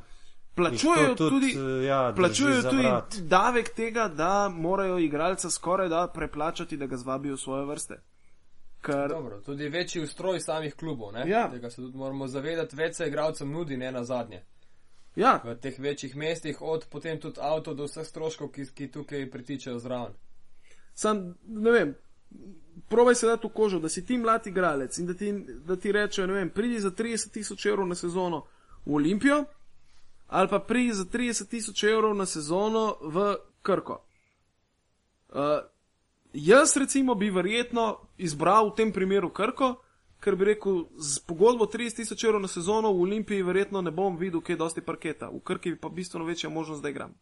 plačujejo to tudi, eh, ja, plačujejo tudi davek tega, da morajo igralca skoraj da preplačati, da ga zvabijo v svoje vrste. Ker, Dobro, tudi večji ustroj samih klubov. Ne? Ja. Tega se tudi moramo zavedati, več se igralcem nudi, ne na zadnje. ja, V teh večjih mestih, od potem tudi avto do vseh stroškov, ki, ki tukaj pritičajo zraven. sam ne vem. Probaj se dati v kožo, da si ti mlad igralec in da ti, da ti rečejo, ne vem, pridi za 30 tisoč evrov na sezono v Olimpijo, ali pa pridi za 30 tisoč evrov na sezono v Krko. Uh, jaz recimo bi verjetno izbral v tem primeru Krko, ker bi rekel, z pogodbo 30 tisoč evrov na sezono v Olimpiji verjetno ne bom videl, kje dosti parketa, v Krki pa bistveno večja možnost, da igram.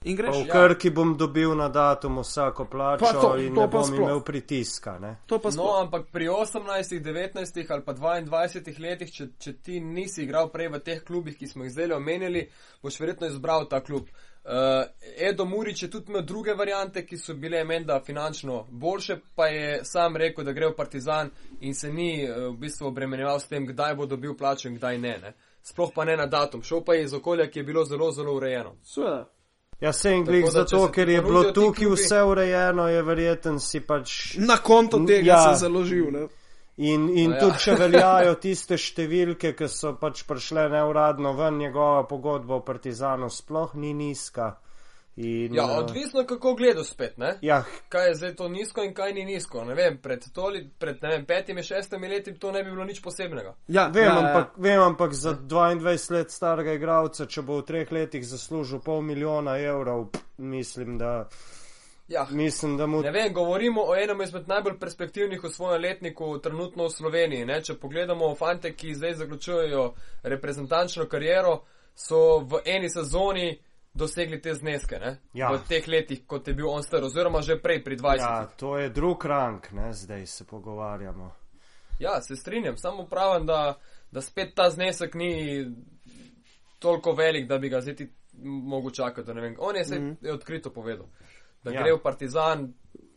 In Pa greš. v Krki bom dobil na datum vsako plačo Pa to- in to ne pa bom sploh. imel pritiska. Ne? To pa No, sploh. ampak pri 18, 19 ali pa 22 letih, če, če ti nisi igral prej v teh klubih, ki smo jih zdaj omenili, boš verjetno izbral ta klub. Uh, Edo Murič je tudi imel druge variante, ki so bile menda finančno boljše, pa je sam rekel, da gre v Partizan in se ni uh, v bistvu obremenjeval s tem, kdaj bo dobil plačo in kdaj ne. ne. Sploh pa ne na datum. Šel pa je iz okolja, ki je bilo zelo, zelo urejeno. Seveda. Ja, se in glih če zato, ker je bilo tukaj klubi- vse urejeno, je verjeten si pač. Na konto tega Ja. se založil. Ne? In, in No ja. tudi, če veljajo tiste številke, ki so pač prišle neuradno ven, njegova pogodba v Partizanu sploh ni nizka. In, Ja, eh, odvisno kako gledaš spet, ne? Ja, kaj je zdaj to nizko in kaj ni nizko. Ne vem, pred, toli, pred ne vem, petimi, šestimi leti to ne bi bilo nič posebnega. Ja, vem, ja, ampak, vem, ampak za 22 let starega igralca, če bo v treh letih zaslužil pol milijona evrov, pff, mislim, da, Ja, mislim, da mu. ne vem, govorimo o enem izmed najbolj perspektivnih v svojem letniku trenutno v Sloveniji. Ne? Če pogledamo fante, ki zdaj zaključujejo reprezentančno kariero, so v eni sezoni dosegli te zneske. Ne? Ja. V teh letih, kot je bil on star, oziroma že prej pri 20. Ja, to je drug rang, ne, zdaj se pogovarjamo. Ja, se strinjam, samo pravim, da, da spet ta znesek ni toliko velik, da bi ga zdaj ti mogel čakati. ne vem. On je se mm -hmm. je odkrito povedal, da Ja. gre v Partizan,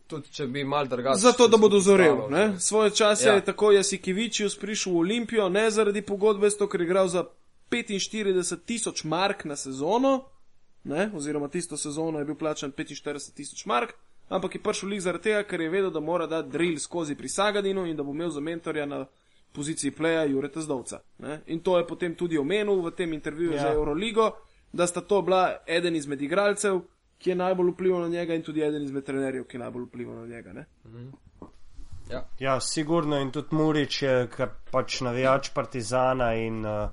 tudi če bi mal drugače. Zato, da bo dozorel. izpostavljal, Ne? Svoje čase Ja. je tako Jasikevičius prišel v Olimpijo, ne zaradi pogodbe, zato ker je igral za 45 tisoč mark na sezono, ne? oziroma tisto sezono je bil plačan 45 tisoč mark, ampak je prišel lik zaradi tega, ker je vedel, da mora dati drill skozi pri Sagadinu in da bo imel za mentorja na poziciji pleja Jureta Zdovca. Ne? In to je potem tudi omenil v tem intervjuju ja. Za Euroligo, da sta to bila eden izmed igralcev, ki je najbolj vplival na njega in tudi eden izmed trenerjev, ki je najbolj vplival na njega. Ne? Ja. Ja, sigurno in tudi Murič je pač navijač Partizana in uh,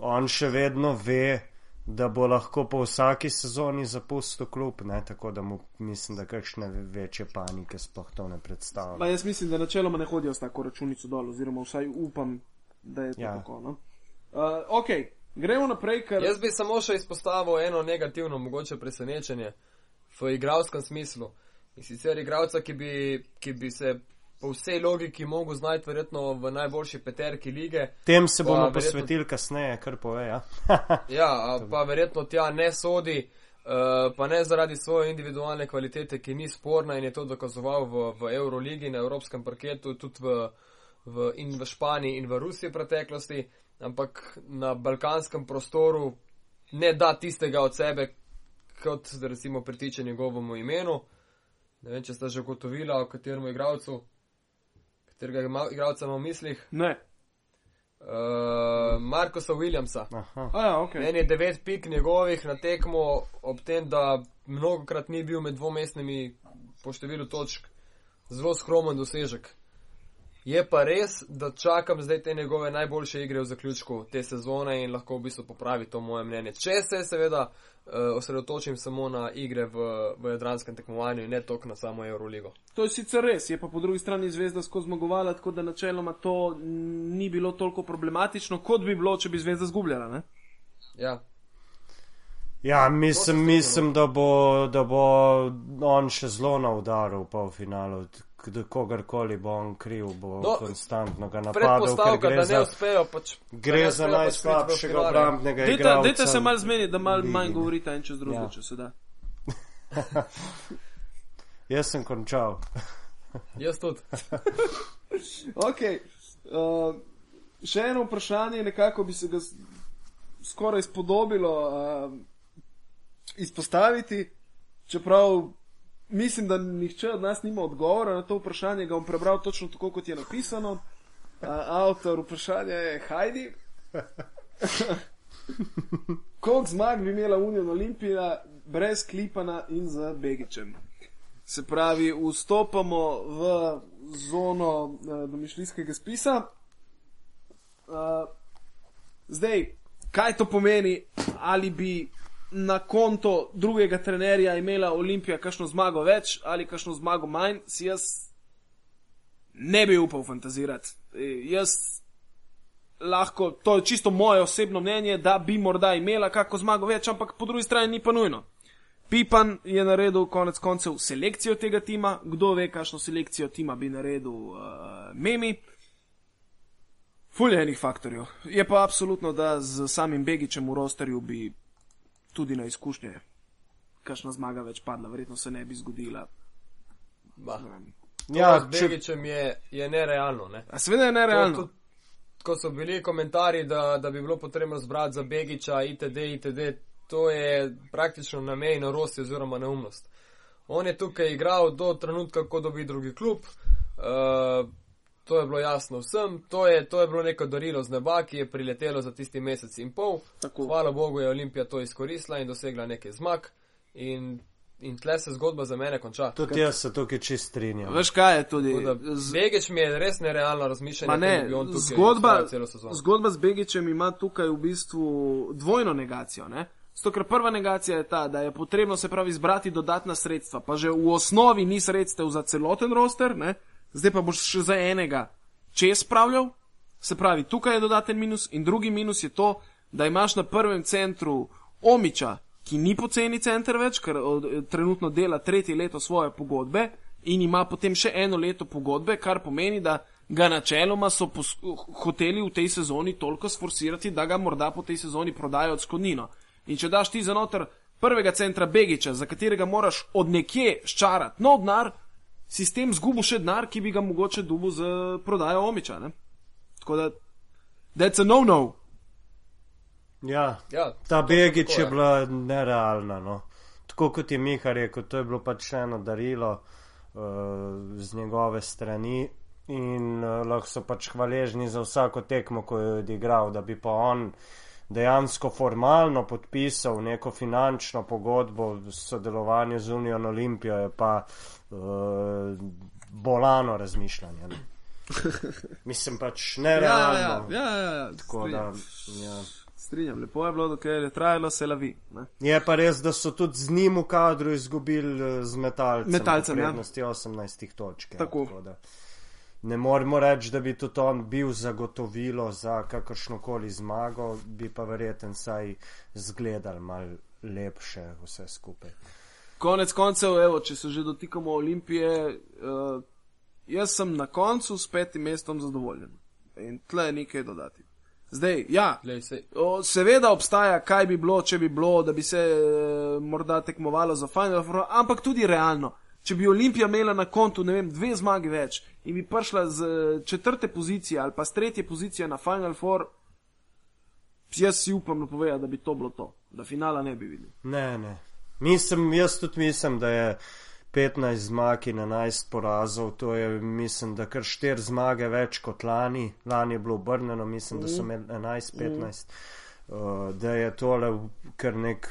on še vedno ve, da bo lahko po vsaki sezoni zapustil klub, ne, tako da mu mislim, da kakšne večje panike sploh to ne predstavlja. Pa jaz mislim, da načeloma ne hodijo s tako računico dol, oziroma vsaj upam, da je to Ja. tako. No? Uh, ok, gremo naprej, ker Jaz bi samo še izpostavil eno negativno, mogoče presenečenje v igralskem smislu. In sicer igralca, ki bi, ki bi se po vsej logiki mogel znajti verjetno v najboljši peterki lige. Tem se Pa bomo verjetno- posvetili kasneje, kar pove. Ja? Ja, pa verjetno tja ne sodi, uh, pa ne zaradi svoje individualne kvalitete, ki ni sporna in je to dokazoval v, v Euroligi, na evropskem parketu, tudi v, v, in v Španiji in v Rusiji v preteklosti, ampak na balkanskem prostoru ne da tistega od sebe, kot recimo pritiče njegovemu imenu. Ne vem, če ste že ugotovila, o katerem igralcu, katerega ima- igralca ima v mislih. ne. Uh, Markosa Williamsa. Aha. A ja, ok. Meni je devet pik njegovih na tekmo, ob tem, da mnogokrat ni bil med dvomestnimi po številu točk, zelo skromen dosežek. Je pa res, da čakam zdaj te njegove najboljše igre v zaključku te sezone in lahko v bistvu popravi to moje mnenje. Če se seveda uh, osredotočim samo na igre v, v jadranskem tekmovanju in ne toliko na samo Euroligo. To je sicer res, je pa po drugi strani zvezda skozi zmagovala, tako da načeloma to ni bilo toliko problematično, kot bi bilo, če bi zvezda zgubljala. Ne? Ja, Ja, mislim, mislim da, bo, da bo on še zelo na udaru v polfinalu. Kdo- Kogarkoli bo on kriv, bo No, no, konstantno ga napadal, predpostavka, gre da ne za, uspejo, pač, da gre za pač najslabšega finale. obrambnega igralca. dejte se mal zmeniti, da mal manj govorite en čez drugega, Ja. če se da. Jaz sem končal. Jaz tudi. Ok. Uh, še eno vprašanje, nekako bi se ga skoraj spodobilo uh, izpostaviti, čeprav mislim, da nihče od nas nima odgovora na to vprašanje, ga bom prebral točno tako, kot je napisano. Uh, avtor vprašanja je Heidi. Koliko zmag bi imela Union Olimpija brez Klipana in z Begičem? Se pravi, vstopamo v zono uh, domišljijskega spisa. Uh, zdaj, kaj to pomeni, ali bi na konto drugega trenerja imela Olimpija kakšno zmago več ali kakšno zmago manj, si jaz ne bi upal fantazirati. E, jaz lahko, to je čisto moje osebno mnenje, da bi morda imela kakšno zmago več, ampak po drugi strani ni pa nujno. Pipan je naredil konec koncev selekcijo tega tima, kdo ve, kakšno selekcijo tima bi naredil uh, Memi. Fulje enih faktorjev. Je pa absolutno, da z samim Begičem v rosterju bi tudi na izkušnje kakšna zmaga več padla, verjetno se ne bi zgodila. Bah. Ja, z če, Begičem je, je nerealno. Ne? A seveda je nerealno. To tudi- Ko so bili komentarji, da, da bi bilo potrebno zbrati za Begiča, itd., itd., to je praktično na meji norosti oziroma neumnost. On je tukaj igral do trenutka, ko dobi drugi klub. Uh, to je bilo jasno vsem. To je, to je bilo neko darilo z neba, ki je priletelo za tisti mesec in pol. Tako. Hvala Bogu je Olimpija to izkoristila in dosegla nekaj zmag. In, in tle se zgodba za mene konča. tudi jaz se tukaj čist strinjam. Veš kaj je tudi? Z- Begič mi je res nerealno razmišljanje, Ma ne, bi on tukaj zgodba, ostal celo sezono. zgodba z Begičem ima tukaj v bistvu dvojno negacijo. Ne? Zato, ker prva negacija je ta, da je potrebno se pravi zbrati dodatna sredstva, pa že v osnovi ni sredstev za celoten roster, ne? Zdaj pa boš še za enega čez spravljal. Se pravi, tukaj je dodaten minus in drugi minus je to, da imaš na prvem centru Omiča, ki ni poceni center več, ker od, trenutno dela tretje leto svoje pogodbe in ima potem še eno leto pogodbe, kar pomeni, da ga načeloma so hoteli v tej sezoni toliko sforsirati, da ga morda po tej sezoni prodajo odškodnino. In če daš ti za noter prvega centra Begiča, za katerega moraš od nekje ščarati nov denar, si s tem zgubil še denar, ki bi ga mogoče dubu z prodajo Omiča. Ne? Tako da, that's a no-no. Ja, Ja, ta Begič tako je bila nerealna. No. Tako kot je Miha rekel, to je bilo pač eno darilo uh, z njegove strani in uh, lahko so pač hvaležni za vsako tekmo, ko je odigral, da bi pa on dejansko formalno podpisal neko finančno pogodbo v sodelovanju z Unijo Olimpijo, je pa uh, bolano razmišljanje. Ne. Mislim pač nerealno. ja, ja, ja. Tako da, ja. strinjam, lepo je bilo, dokler je trajalo, se lavi. Ne? Je pa res, da so tudi z njim v kadru izgubili eh, z metalcem. Metalcem, ja. prednosti 18 točk. ja, Tako. da Ne moremo reči, da bi tudi on bil zagotovilo za kakršnokoli zmago, bi pa verjeten saj zgledal mal lepše vse skupaj. Konec koncev, evo, če se že dotikamo Olimpije, uh, jaz sem na koncu s petim mestom zadovoljen. In tle je nekaj dodati. Zdaj, ja, Glej, sej, o, seveda obstaja, kaj bi bilo, če bi bilo, da bi se uh, morda tekmovalo za Final Four, ampak tudi realno. Če bi Olimpija imela na kontu, ne vem, dve zmagi več in bi prišla z eh, četrte pozicije ali pa z tretje pozicije na Final Four, jaz si upam napovedati, da bi to bilo to, da finala ne bi videli. Ne, ne. Mislim, jaz tudi mislim, da je 15 zmag in 11 porazov. To je, mislim, da kar 4 zmage več kot lani. Lani je bilo obrnjeno, mislim, da so imeli 11-15. Uh, da je tole kar nek.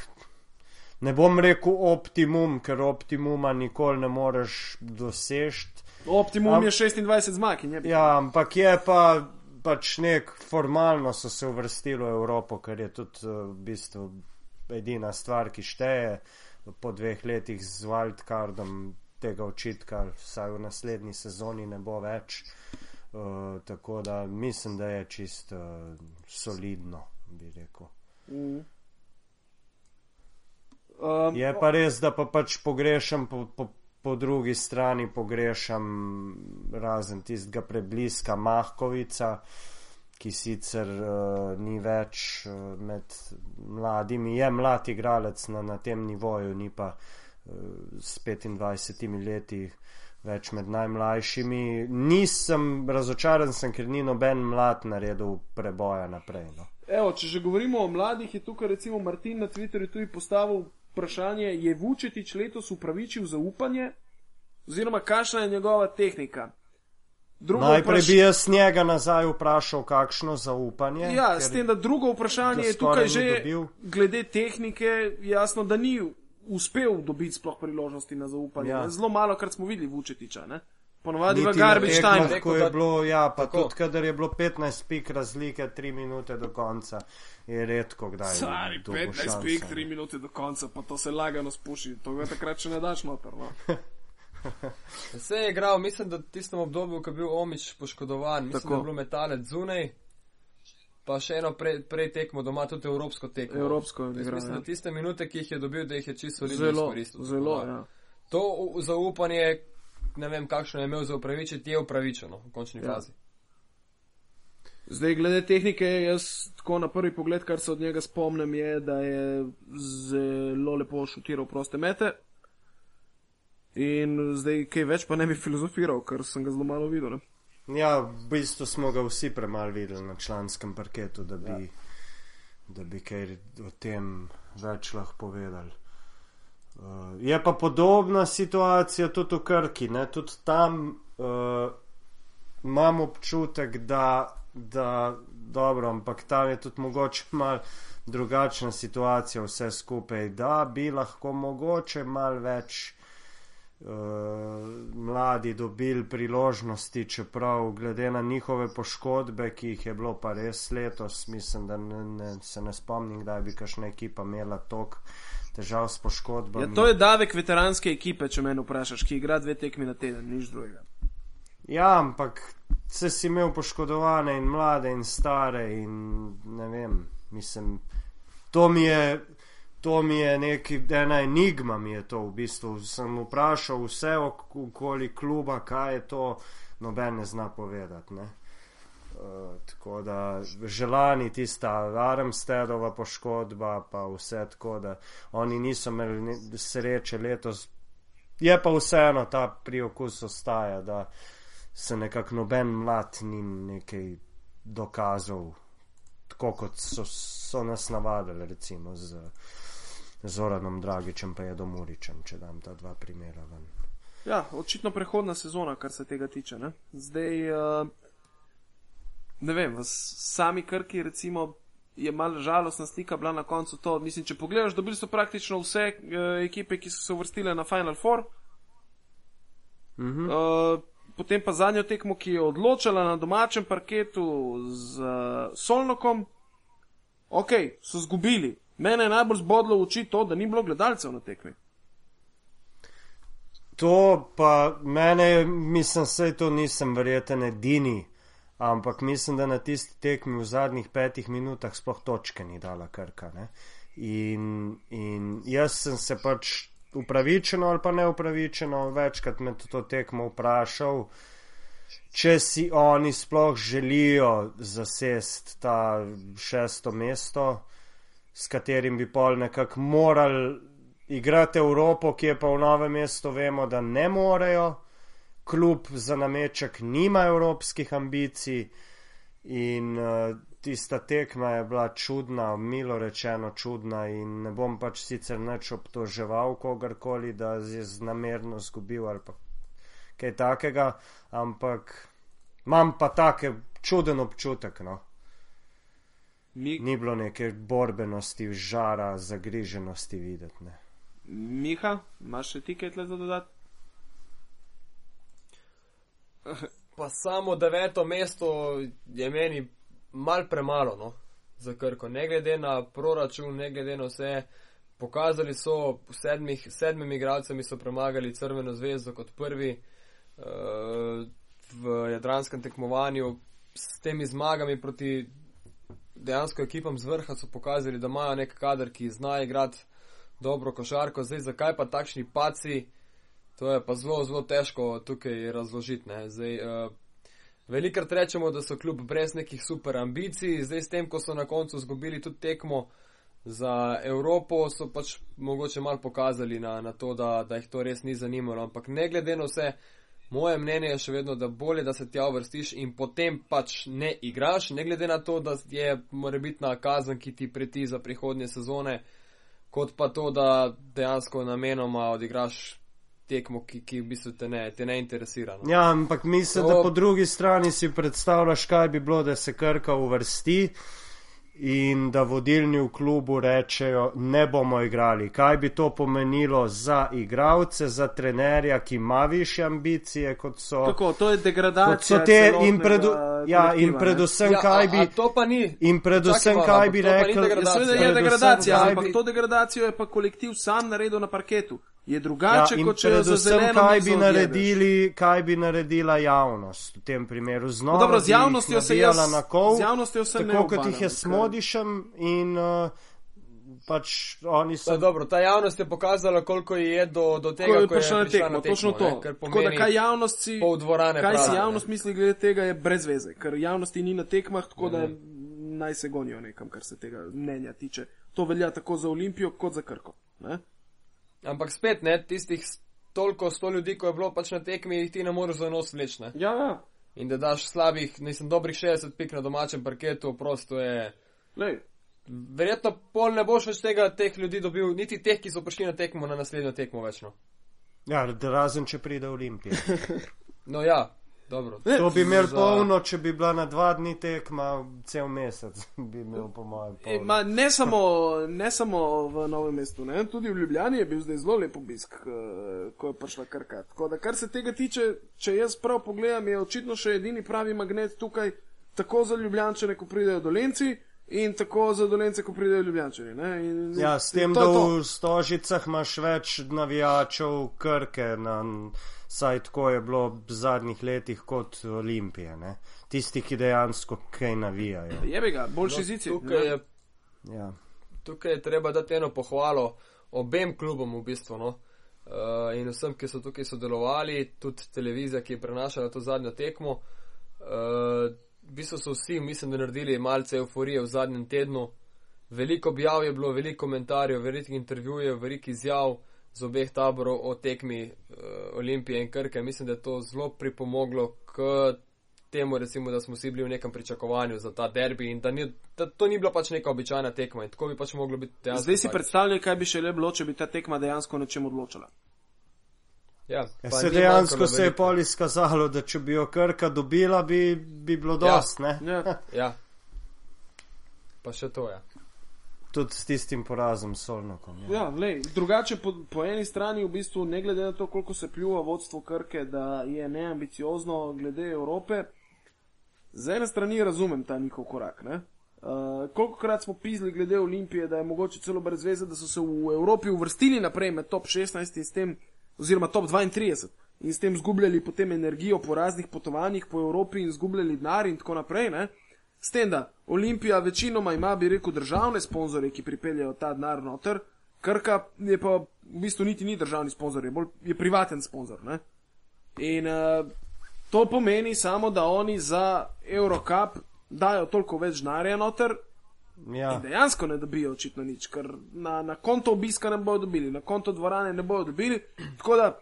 Ne bom rekel optimum, ker optimuma nikoli ne moreš doseči. Optimum Am- je 26 zmag in je Ja, ampak je pa pač nek formalno so se uvrstili v Evropo, kar je tudi uh, v bistvu edina stvar, ki šteje. Po dveh letih z wildcardom tega očitka, vsaj v naslednji sezoni ne bo več. Uh, tako da mislim, da je čist uh, solidno, bi rekel. Um, Je pa res, da pa pač pogrešam po, po, po drugi strani, pogrešam razen tistega prebliska Mahkovica, ki sicer uh, ni več uh, med mladimi, je mlad igralec na, na tem nivoju, ni pa uh, s 25 leti več med najmlajšimi. Nisem razočaran, sem, ker ni noben mlad naredil preboja naprej. No. Evo, če že govorimo o mladih, je tukaj recimo Martin na Twitterju tudi postavil vprašanje, je Vučetič letos upravičil zaupanje, oziroma kakšna je njegova tehnika. Drugo Najprej vpraš- bi jaz njega nazaj vprašal, kakšno zaupanje. Ja, s tem, da drugo vprašanje ga je tukaj že dobil. glede tehnike, jasno, da ni uspel dobiti sploh priložnosti na zaupanje. Ja. Ja. Zelo malo krat smo videli Vučetiča, ne? Ponovadi v garbage time. Rekel, Ko je bilo, ja, pa Tako. tudi, kadar je bilo 15 pik razlike, 3 minute do konca, je redko kdaj. Dobil 15 šanso, pik, ne. 3 minute do konca, pa to se lagano spuši. To ga takrat še ne daš noter. No? Se je igral, mislim, da v tistem obdobju, ko je bil Omič poškodovan, mislim, Tako. da je bil metalec zunaj, pa še eno prej, prej tekmo doma, tudi evropsko tekmo. Evropsko je igral, Mislim, ja. da tiste minute, ki jih je dobil, da jih je čisto solidno Zelo, izkoristil. zelo, Tako da ja. To zaupanje, ne vem, kakšno je imel za upravičiti, je upravičeno v končni Ja. fazi. Zdaj, glede tehnike, jaz tako na prvi pogled, kar se od njega spomnim, je, da je zelo lepo šutiral proste mete. In zdaj, kaj več pa ne bi filozofiral, ker sem ga zelo malo videl. Ne? Ja, v bistvu smo ga vsi premalo videli na članskem parketu, da bi, ja. da bi kaj o tem več lahko povedali. Uh, je pa podobna situacija tudi v Krki, ne? tudi tam uh, imam občutek, da, da dobro, ampak tam je tudi mogoče mal drugačna situacija vse skupaj, da bi lahko mogoče mal več uh, mladi dobili priložnosti, čeprav glede na njihove poškodbe, ki jih je bilo pa res letos, mislim, da ne, ne, se ne spomnim, kdaj bi kakšna ekipa imela tok težav s poškodbami. Ja, to je davek veteranske ekipe, če me vprašaš, ki igra dve tekmi na teden, nič drugega. Ja, ampak se si imel poškodovane in mlade in stare in ne vem, mislim, to mi je. To mi je neki, ena enigma, mi je to v bistvu. Sem vprašal vse ok- okoli kluba, kaj je to, noben ne zna povedati. Ne? Uh, tako da želani tista Armstedova poškodba, pa vse tako, da oni niso imeli sreče letos. Je pa vseeno ta priokus ostaja, da se nekako noben mlad ni nekaj dokazal, tako kot so, so nas navadili, recimo z Zoranom Dragičem pa je Domuričem, če dam ta dva primera ven. Ja, očitno prehodna sezona, kar se tega tiče. Ne? Zdaj, uh, ne vem, v sami Krki recimo je malo žalostna slika bila na koncu to. Mislim, če pogledaš, dobili so praktično vse uh, ekipe, ki so se uvrstile na Final Four. Mhm. Uh, potem pa zadnjo tekmo, ki je odločala na domačem parketu z uh, Solnokom. ok, so zgubili. Mene je najbolj zbodlo v oči to, da ni bilo gledalcev na tekmi. To pa mene, mislim, sej to nisem verjeten edini, ampak mislim, da na tisti tekmi v zadnjih petih minutah sploh točke ni dala krka. Ne? In, in jaz sem se pač upravičeno ali pa neupravičeno večkrat med to tekmo vprašal, če si oni sploh želijo zasest ta šesto mesto, s katerim bi pol nekako morali igrati Evropo, ki je pa v novem mestu, vemo, da ne morejo. Klub za nameček nima evropskih ambicij in uh, tista tekma je bila čudna, milo rečeno čudna in ne bom pač sicer nič obtoževal kogarkoli, da je znamerno zgubil ali pa kaj takega, ampak imam pa take čuden občutek, no. Mi, Ni bilo neke borbenosti, žara, zagriženosti videti. Ne. Miha, imaš še ti kaj za dodati? Pa samo deveto mesto je meni mal premalo no, za Krko. Ne glede na proračun, ne glede na vse, pokazali so sedmih, sedmim igralcem, so premagali Crveno zvezdo kot prvi uh, v jadranskem tekmovanju. S temi zmagami proti dejansko ekipam z vrha so pokazali, da imajo nek kader, ki zna igrati dobro košarko. Zdaj, zakaj pa takšni paci? To je pa zelo, zelo težko tukaj razložiti. ne. Zdaj, uh, velikrat rečemo, da so kljub brez nekih super ambicij, zdaj s tem, ko so na koncu zgubili tudi tekmo za Evropo, so pač mogoče mal pokazali na, na to, da, da jih to res ni zanimalo. Ampak ne glede na vse, moje mnenje je še vedno, da bolje, da se tja uvrstiš in potem pač ne igraš, ne glede na to, da je morebitna kazen, ki ti preti za prihodnje sezone, kot pa to, da dejansko namenoma odigraš tekmo, ki, ki v bistvu te ne, te ne interesira. No. Ja, ampak mislim, To- da po drugi strani si predstavljaš, kaj bi bilo, da se krka uvrsti in da vodilni v klubu rečejo, ne bomo igrali. Kaj bi to pomenilo za igralce, za trenerja, ki ima više ambicije, kot so. Tako, to je Kot degradacija. so te in, predu, ja, in predvsem, Ja, kaj a, bi, a to pa ni. in predvsem, Čakaj malo, kaj bi pa rekel, degradacija. Ja, seveda je degradacija, ampak bi- to degradacijo je pa kolektiv sam naredil na parketu. Je Ja, drugače, in kot če predvsem, zeleno kaj bi, naredili, kaj bi naredila javnost v tem primeru. Znova No, dobro, z javnostjo se jaz- na kol, z javnostjo se tako kot jih je ker- smodišem in uh, pač oni so. Pa, dobro, ta javnost je pokazala, koliko je do, do tega, Ko je prišla na tekmo, točno to. Tako da kaj javnost si, dvorane kaj si prazne, javnost ne. misli glede tega, je brez veze, ker javnosti ni na tekmah, tako da Mhm. naj se gonijo nekam, kar se tega mnenja tiče. To velja tako za Olimpijo, kot za Krko. Ne? Ampak spet, ne, tistih toliko sto ljudi, ko je bilo pač na tekmi, jih ti ne moreš za nos vleči, ne. Ja, ja. In da daš slabih, nisem dobrih 60 pik na domačem parketu, prosto je. Lej, Verjetno pol ne boš več tega teh ljudi dobil, niti teh, ki so prišli na tekmo, na naslednjo tekmo več. No, Ja, razen če pride Olimpija. no ja, dobro. Ne, To bi imel za- polno, če bi bila na dva dni tekma, cel mesec bi imel po mojem. E, ma, ne, samo, ne samo v Novem mestu, ne? tudi v Ljubljani je bil zdaj zelo lep obisk, eh, ko je prišla krka. Tako da, kar se tega tiče, če jaz prav pogledam, je očitno še edini pravi magnet tukaj, tako za Ljubljančane, ko pridejo dolenci, in tako za dolence, ko pridejo Ljubljančani. ne. In, Ja, s tem, to da je to. v Stožicah imaš več navijačev Krke, na, saj tako je bilo v zadnjih letih kot Olimpije. Ne? Tisti, ki dejansko kaj navijajo. Jebe ga, boljši No, zici. tukaj, je, Ja. tukaj je treba dati eno pohvalo obem klubom v bistvu. No. Uh, in vsem, ki so tukaj sodelovali, tudi televizija, ki je prenašala to zadnjo tekmo. Uh, v bistvu so vsi, mislim, da naredili malce euforije v zadnjem tednu. Veliko objav je bilo, veliko komentarjev, veliko intervjujev, veliko izjav z obeh taborov o tekmi uh, Olimpije in Krke. Mislim, da je to zelo pripomoglo k temu, recimo, da smo vsi bili v nekem pričakovanju za ta derbi in da, ni, da to ni bila pač neka običajna tekma in tako bi pač moglo biti dejansko. Zdaj si predstavljaj, kaj bi še le bilo, če bi ta tekma dejansko o čem odločala. Ja, Ja, se dejansko se je pol izkazalo, da če bi jo Krka dobila, bi, bi bilo dost. Ja. Ja. Ja. Pa še to je. Tudi s tistim porazom Solnokom. Ja. Ja, lej, drugače po, po eni strani v bistvu ne glede na to, koliko se pljuva vodstvo Krke, da je neambiciozno glede Evrope, z ene strani razumem ta njihov korak. Ne? Uh, kolikokrat smo pisali glede Olimpije, da je mogoče celo brez veze, da so se v Evropi uvrstili naprej med top 16 in s tem, oziroma top 32 in s tem zgubljali potem energijo po raznih potovanjih po Evropi in zgubljali denar in tako naprej. Ne? S tem, da Olimpija večinoma ima, bi rekel, državne sponzorje, ki pripeljajo ta denar noter, Krka je pa v bistvu niti ni državni sponzor, je, bolj, je privaten sponzor. Ne? In uh, to pomeni samo, da oni za Eurocup dajo toliko več denarja noter. Ja. In dejansko ne dobijo očitno nič, ker na, na konto obiska ne bodo dobili, na konto dvorane ne bodo dobili. Tako da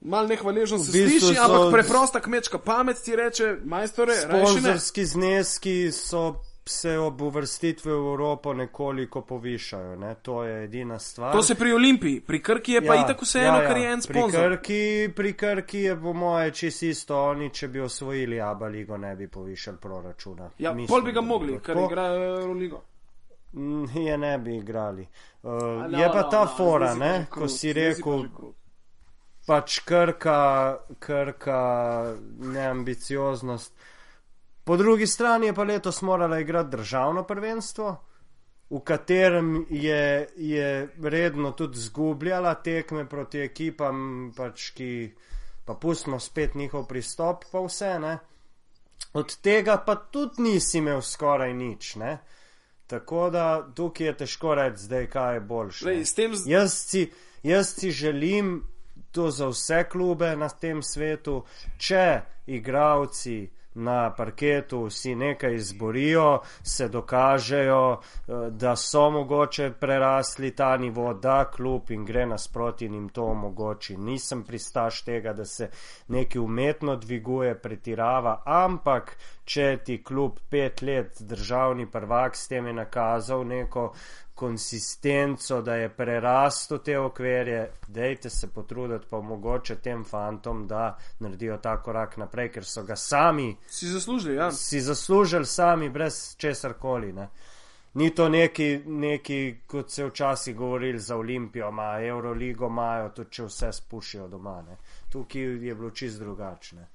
mal nehvaležno se V bistvu sliši, ampak preprosta kmečka pamet ti reče, majstore, rajši ne. Sponzorski zneski so se ob uvrstitvi v Evropo nekoliko povišajo, ne? to je edina stvar. To se pri Olimpiji, pri Krki je pa ja, itak vseeno, ja, ja. ker je en Pri sponzor. Krki, pri Krki je po moje čisto isto, oni če bi osvojili Aba ligo, ne bi povišali proračuna. Ja, Mislim, pol bi ga mogli, ker tako. igrajo Euroligo. Mm, Je ne bi igrali. Uh, no, je pa no, ta no, fora, ne, ko krut, si rekel, pač krka, krka neambicioznost. Po drugi strani je pa letos morala igrati državno prvenstvo, v katerem je, je redno tudi zgubljala tekme proti ekipam, pač ki pa pustimo spet njihov pristop, pa vse ne. Od tega pa tudi nisi imel skoraj nič, ne. Tako da tukaj je težko reči, zdaj kaj je boljše. Lej, tem z- Jaz si, jaz si želim to za vse klube na tem svetu, če igravci na parketu si nekaj izborijo, se dokažejo, eh, da so mogoče prerasli ta nivo, da klub in gre nasproti in jim to omogoči. Nisem pristaš tega, da se nekaj umetno dviguje, pretirava, ampak če ti klub pet let državni prvak s tem je nakazal neko konsistenco, da je prerastel te okvirje, dejte se potruditi pa mogoče tem fantom, da naredijo ta korak naprej, ker so ga sami Si zaslužili, ja. si zaslužili sami, brez česar koli. Ne. Ni to neki, neki, kot se včasih govorili za Olimpijo, ima Euroligo, imajo tudi če vse spušijo doma. Ne. Tukaj je bilo čist drugačne.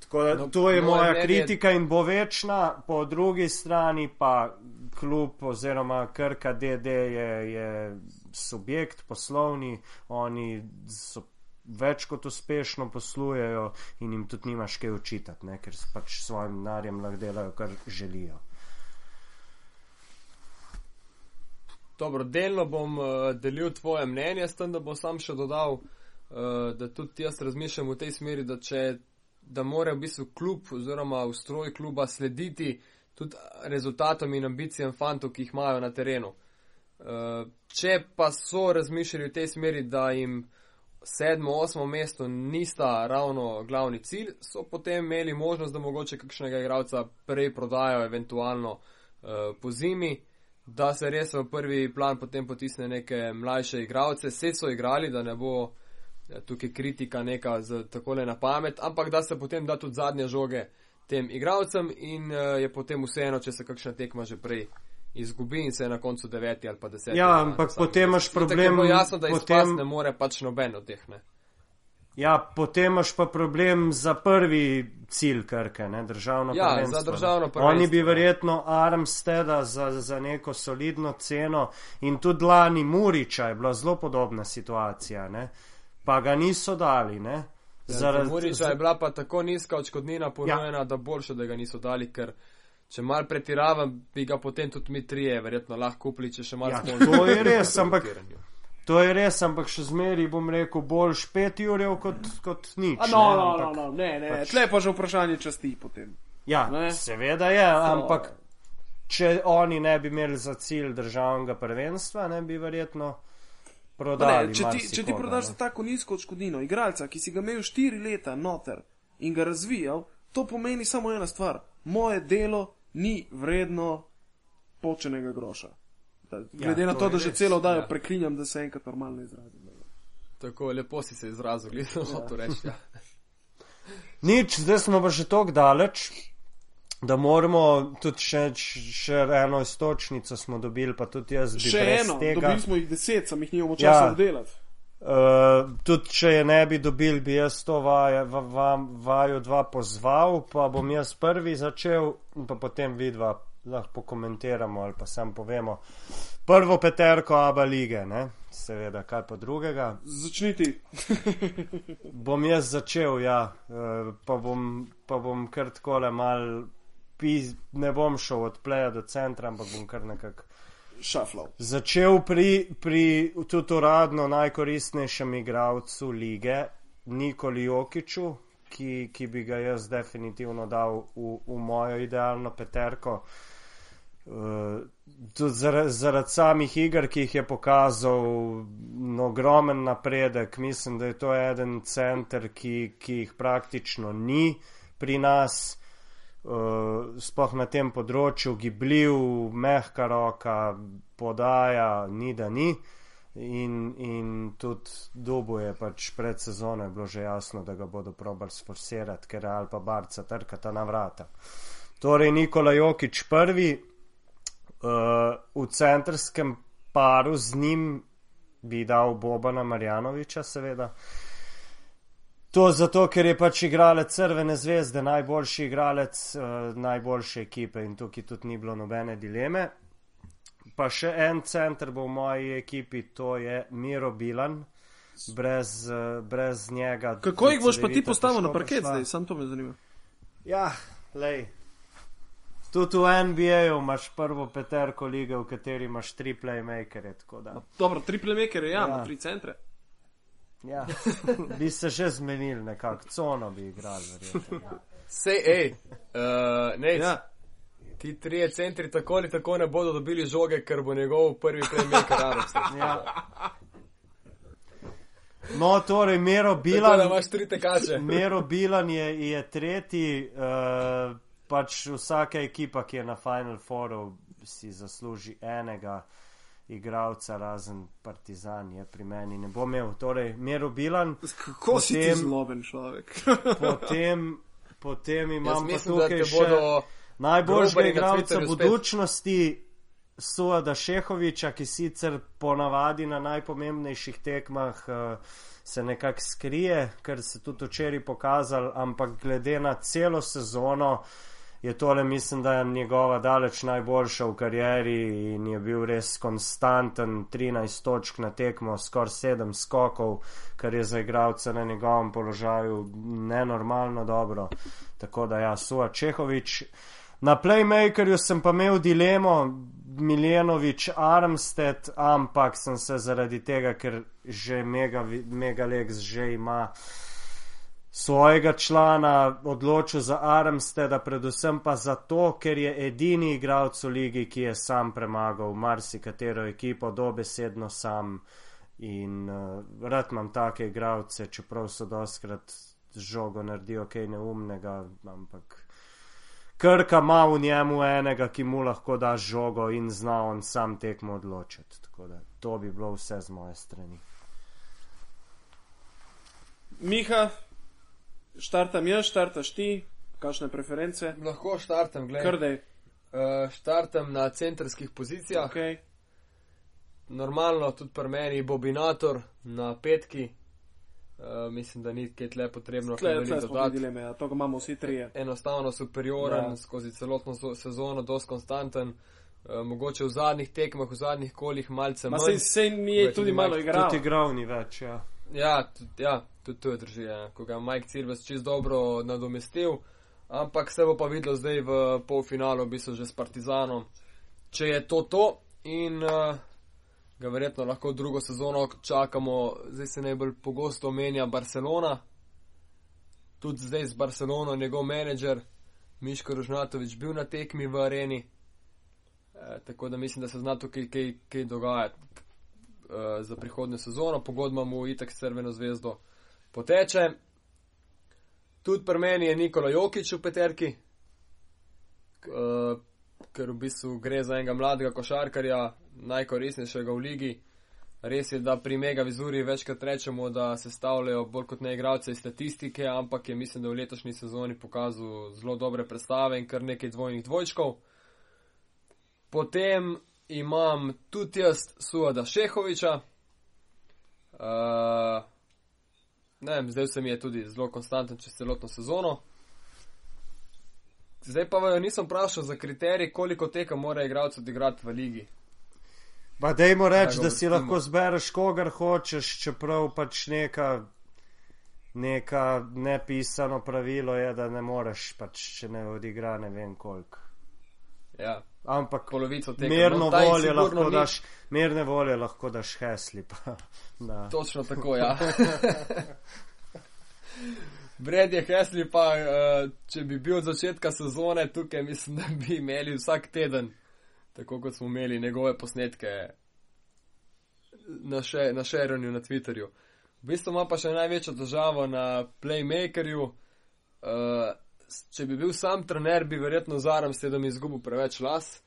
Tako da, No, to je moje moja kritika in bo večna, po drugi strani pa klub oziroma Krka DD je, je subjekt poslovni, oni so več kot uspešno poslujejo in jim tudi nimaš kaj očitati, ne, ker pač s svojim denarjem lahko delajo, kar želijo. Dobro, delno bom uh, delil tvoje mnenje, s tem, da bom sam še dodal, uh, da tudi jaz razmišljam v tej smeri, da, če, da mora v bistvu klub oziroma ustroj kluba slediti tudi rezultatom in ambicijam fantov, ki jih imajo na terenu. Uh, če pa so razmišljali v tej smeri, da jim sedmo, osmo mesto nista ravno glavni cilj, so potem imeli možnost, da mogoče kakšnega igralca prej prodajo, eventualno uh, po zimi da se res v prvi plan potem potisne neke mlajše igralce. Vse so igrali, da ne bo eh, tukaj kritika neka z takole na pamet, ampak da se potem da tudi zadnje žoge tem igralcem in uh, je potem vseeno, če se kakšna tekma že prej izgubi in se je na koncu deveti ali pa deseti. Ja, ampak potem imaš problem, Je bilo jasno, da potem- ne more pač noben od teh. Ne. Ja, potem imaš pa problem za prvi cilj Krke, ne, državno Ja, prvenstvo. za ne. državno Oni prvenstvo, bi ja. verjetno Armsteda za, za neko solidno ceno in tudi lani Muriča je bila zelo podobna situacija, ne, pa ga niso dali, ne. Zaradi Muriča je bila pa tako nizka odškodnina ponujena, Ja. ja. da boljše, da ga niso dali, ker če mal pretiravam, bi ga potem tudi mi trije verjetno lahko kupili, če še malo Ja, sponzorjev to je res, ampak-. To je res, ampak še zmeri bom rekel boljš pet urjev kot, kot nič. A, no, ne, no, no, ampak- no, ne, ne, pač- tle pa že vprašanje časti potem. Ja, Ne. seveda je, ampak če oni ne bi imeli za cilj državnega prvenstva, ne bi verjetno prodali. Ne, če, ti, če ti prodaš za tako nizko odškodnino, igralca, ki si ga imel štiri leta noter in ga razvijal, to pomeni samo ena stvar. Moje delo ni vredno počenega groša. Da, glede Ja, na to to, da že res, celo dajo ja. preklinjam, da se enkrat normalno izrazim. Tako lepo si se izrazil, gledano to reči. Ja. Nič, zdaj smo pa že tako daleč, da moramo tudi še, še eno istočnico smo dobili, pa tudi jaz bi Še eno, tega. dobili smo jih deset, sem jih nimamo Ja. časa obdelati. Uh, tudi če je ne bi dobili, bi jaz to vajo, va, vaju dva pozval, pa bom jaz prvi začel, pa potem vidva lahko komentiramo ali pa sam povemo. Prvo peterko Aba lige, ne? seveda, kaj pa drugega. Začniti. bom jaz začel, ja, eh, pa bom, pa bom kar takole mal, piz, ne bom šel od pleja do centra, ampak bom kar nekako Šaflov. začel pri, pri tudi uradno najkoristnejšem igralcu lige, Nikoli Jokiču, ki, ki bi ga jaz definitivno dal v, v mojo idealno peterko. Uh, zaradi, samih iger, ki jih je pokazal, no, ogromen napredek. Mislim, da je to eden center, ki, ki jih praktično ni pri nas, sploh na tem področju, gibljiv, mehka roka, podaja, ni da ni. In, in tudi dobo je pač pred sezono bilo že jasno, da ga bodo probali sforsirati, ker je Alpa Barca trkata na vrata. Torej, Nikola Jokič prvi, uh, v centrskem paru z njim bi dal Bobana Marjanoviča, seveda. To zato, ker je pač igralec Crvene zvezde, najboljši igralec uh, najboljše ekipe in tukaj tudi ni bilo nobene dileme. Pa še en center bo v moji ekipi, to je Miro Bilan. Brez, uh, brez njega. Kako jih boš pa ti postavil na parket prišla. zdaj? Sam to me zanima. Ja, lej. Tudi v NBA-ju imaš prvo peterko lige, v kateri imaš tri playmakere. Dobro, tri playmakere, Ja. ja. tri centre. Ja, bi se že zmenili nekako, cono bi igrali. verjetno, Ja. Sej, hej, uh, ne, ja. Ti trije centri tako ali tako ne bodo dobili žoge, ker bo njegov prvi playmaker Arabs. Ja. No, torej, Mero Tako Bilan, imaš tri tekače. Mero Bilan je, je tretji, uh, pač vsaka ekipa, ki je na Final Fouru, si zasluži enega igralca, razen Partizan je pri meni. Ne bo imel, torej, Mero Bilan. Kako si ti Potem- zloben človek? Potem, potem Jaz imam pa mislim, da tukaj še bodo. najboljšega na igralca spet. budučnosti, Suada Šehoviča, ki sicer ponavadi na najpomembnejših tekmah uh, se nekako skrije, kar se tudi včeraj pokazal, ampak glede na celo sezono je tole, mislim, da je njegova daleč najboljša v karieri in je bil res konstanten, 13 točk na tekmo, skoraj 7 skokov, kar je za igralca na njegovem položaju nenormalno dobro. Tako da ja, Sua Čehovič. Na Playmakerju sem pa imel dilemo Miljenovič Armstead, ampak sem se zaradi tega, ker že Mega, Megalex že ima svojega člana odločil za Armsteada, predvsem pa zato, ker je edini igralec v ligi, ki je sam premagal marsikatero ekipo, dobesedno sam. In uh, rad imam take igralce, čeprav so doskrat z žogo naredijo kaj neumnega, ampak Krka ima v njemu enega, ki mu lahko da žogo in zna on sam tekmo odločiti. Tako da to bi bilo vse z moje strani. Miha, štartam jaz, štartaš ti, kakšne preference? Lahko štartam, gledaj. Krdej, Uh, štartam na centrskih pozicijah. ok. Normalno, tudi pri meni Bobinator na petki. Uh, mislim, da ni kaj tle potrebno Tle, tle smo dileme, ja, to ga imamo vsi trije. enostavno superioren, Ja. skozi celotno zo- sezono, dosti konstanten, uh, mogoče v zadnjih tekmah, v zadnjih kolih malce Ma manj. sej, sej mi je tudi ni malo igral. Tudi igral ni več, ja. Ja, tudi, ja, tudi to je drži, ja. ko ga je Mike Cirves čist dobro nadomestil, ampak se bo pa videlo zdaj v polfinalu, v bistvu že s Partizanom, če je to to in uh, ga verjetno lahko drugo sezono čakamo, zdaj se najbolj pogosto omenja Barcelona, tudi zdaj z Barcelono njegov menedžer Miško Rožnatovič bil na tekmi v areni, e, tako da mislim, da se zna tukaj kaj, kaj dogajati uh, za prihodnjo sezono, pogodba mu itak s Crveno zvezdo poteče. Tudi pri meni je Nikola Jokič v peterki, uh, ker v bistvu gre za enega mladega košarkarja, najkoristnejšega v ligi. Res je, da pri Mega Vizuri večkrat rečemo, da se stavljajo bolj kot ne igralce iz statistike, ampak je mislim, da v letošnji sezoni pokazal zelo dobre predstave in kar nekaj dvojnih dvojčkov. Potem imam tudi jaz Suada Šehoviča. Uh, ne vem, zdaj se mi je tudi zelo konstanten čez celotno sezono. Zdaj pa vajo nisem vprašal za kriterij, koliko teka mora igralec odigrati v ligi. Pa dajmo reči, ga da si lahko zbereš kogar hočeš, čeprav pač neka, neka nepisano pravilo je, da ne moreš, pač, če ne odigra ne vem koliko. Ja, Ampak polovico teka. mirno No, sigurno lahko ni- daš, mirne volje lahko daš hesli. Pa, da. Točno tako, ja. Bred je Hesli pa, eh, če bi bil od začetka sezone tukaj, mislim, da bi imeli vsak teden, tako kot smo imeli njegove posnetke na, še, na šeranju na Twitterju. V bistvu ima pa še največjo težavo na playmakerju. Uh, če bi bil sam trener, bi verjetno zaram sedem izgubil preveč las,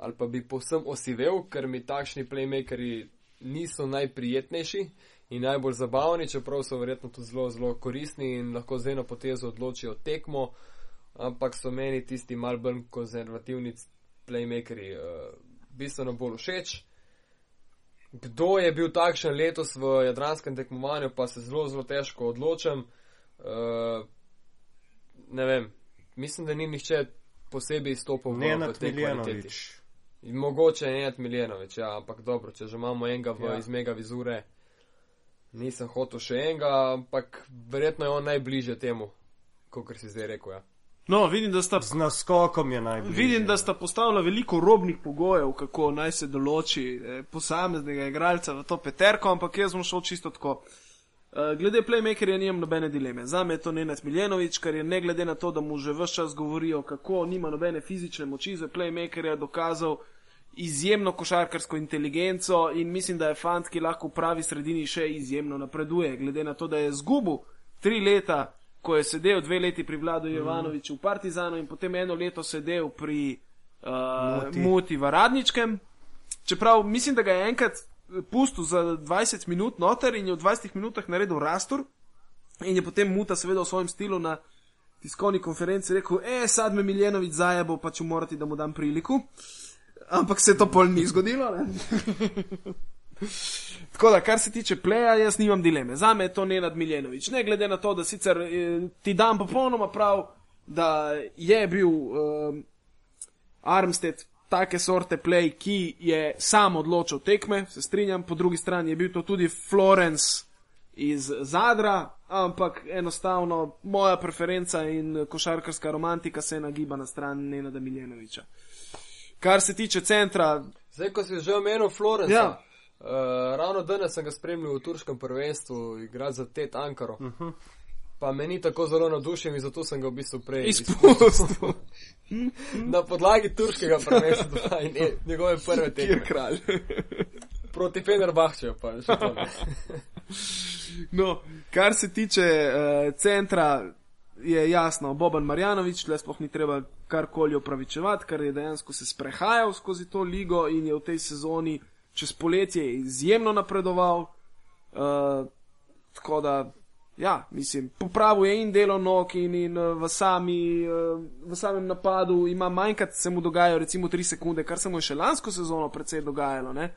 ali pa bi povsem osivel, ker mi takšni playmakeri niso najprijetnejši in najbolj zabavni, čeprav so verjetno tudi zelo, zelo koristni in lahko z eno potezo odločijo tekmo, ampak so meni tisti mal bolj konzervativni playmakeri uh, bistveno bolj všeč. Kdo je bil takšen letos v jadranskem tekmovanju, pa se zelo, zelo težko odločam. Uh, ne vem, mislim, da ni nihče posebej izstopil v, Nenad tej. Miljanovič. In mogoče je Nenad Miljanovič, ja, ampak dobro, če že imamo enega v, Ja. iz mega vizure, nisem hotel še enega, ampak verjetno je on najbližje temu, kot si zdaj rekel. Ja. No, vidim, da sta Z naskokom je najbolj. Vidim, da sta postavila veliko robnih pogojev, kako naj se določi eh, posameznega igralca v to peterko, ampak jaz bom šel čisto tako. Eh, Glede playmakerja nimam nobene dileme. Za me je to Nenad Miljanovič, ker je ne glede na to, da mu že vse čas govorijo, kako nima nobene fizične moči za playmakerja, dokazal izjemno košarkarsko inteligenco in mislim, da je fant, ki lahko v pravi sredini še izjemno napreduje. Glede na to, da je zgubil tri leta, ko je sedel dve leti pri Vladu Jovanoviču v Partizanu in potem eno leto sedel pri uh, Muti. Muti v Radničkem. Čeprav mislim, da ga je enkrat pustil za 20 minut noter in je v 20 minutah naredil rastur in je potem Muta seveda v svojem stilu na tiskovni konferenci rekel, e, sad me Miljenovič zajebo, pa če morati, da mu dam priliku. Ampak se to pol ni zgodilo. Tako da, kar se tiče pleja, jaz nimam dileme. Za me je to Nenad Miljenovič. Ne glede na to, da sicer eh, ti dam popolnoma prav, da je bil eh, Armstead take sorte play, ki je sam odločil tekme, se strinjam, po drugi strani je bil to tudi Florence iz Zadra, ampak enostavno moja preferenca in košarkarska romantika se nagiba na stran Nenada Miljenoviča. Kar se tiče centra, Zdaj, ko si že omenil Florenca, Ja. uh, ravno danes sem ga spremljal v turškem prvenstvu, igra za Ted Ankaro. Uh -huh. Pa me ni tako zelo navdušen in zato sem ga v bistvu prej izpustil, na podlagi turškega prvenstva in e, njegove prve tekme. kralj. Proti Fenerbahčeju pa še to. No, kar se tiče uh, centra, je jasno, Boban Marjanovič, tle sploh ni treba karkoli opravičevati, ker je dejansko se sprehajal skozi to ligo in je v tej sezoni čez poletje izjemno napredoval. Uh, tako da, ja, mislim, popravil je in delo nog in, in uh, v, sami, uh, v samem napadu ima manjkrat se mu dogajajo recimo 3 sekunde, kar se mu je še lansko sezono precej dogajalo. Ne?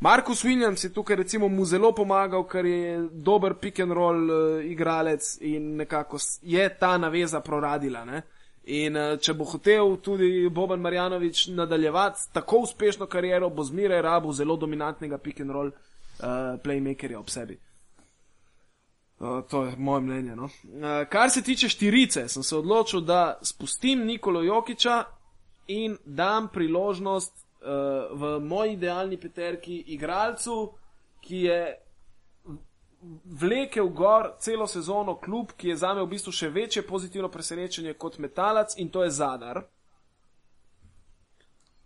Markus Williams je tukaj recimo mu zelo pomagal, ker je dober pick and roll uh, igralec in nekako je ta naveza proradila. Ne? In če bo hotel tudi Boban Marjanovič nadaljevati tako uspešno kariero, bo zmeraj rabu zelo dominantnega pick and roll uh, playmakerja ob sebi. Uh, to je moje mnenje. No? Uh, kar se tiče štirice, sem se odločil, da spustim Nikolo Jokiča in dam priložnost uh, v moji idealni peterki igralcu, ki je vlekel gor celo sezono klub, ki je zame v bistvu še večje pozitivno presenečenje kot metalac in to je Zadar.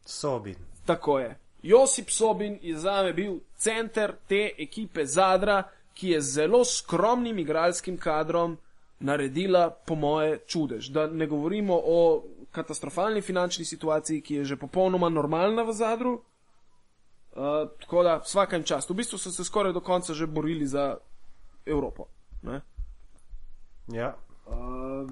Sobin. Tako je. Josip Sobin je zame bil center te ekipe Zadra, ki je z zelo skromnim igralskim kadrom naredila, po moje, čudež. Da ne govorimo o katastrofalni finančni situaciji, ki je že popolnoma normalna v Zadru. Uh, tako da, vsakem čast. V bistvu so se skoraj do konca že borili za Evropo. Ne? Ja. Uh,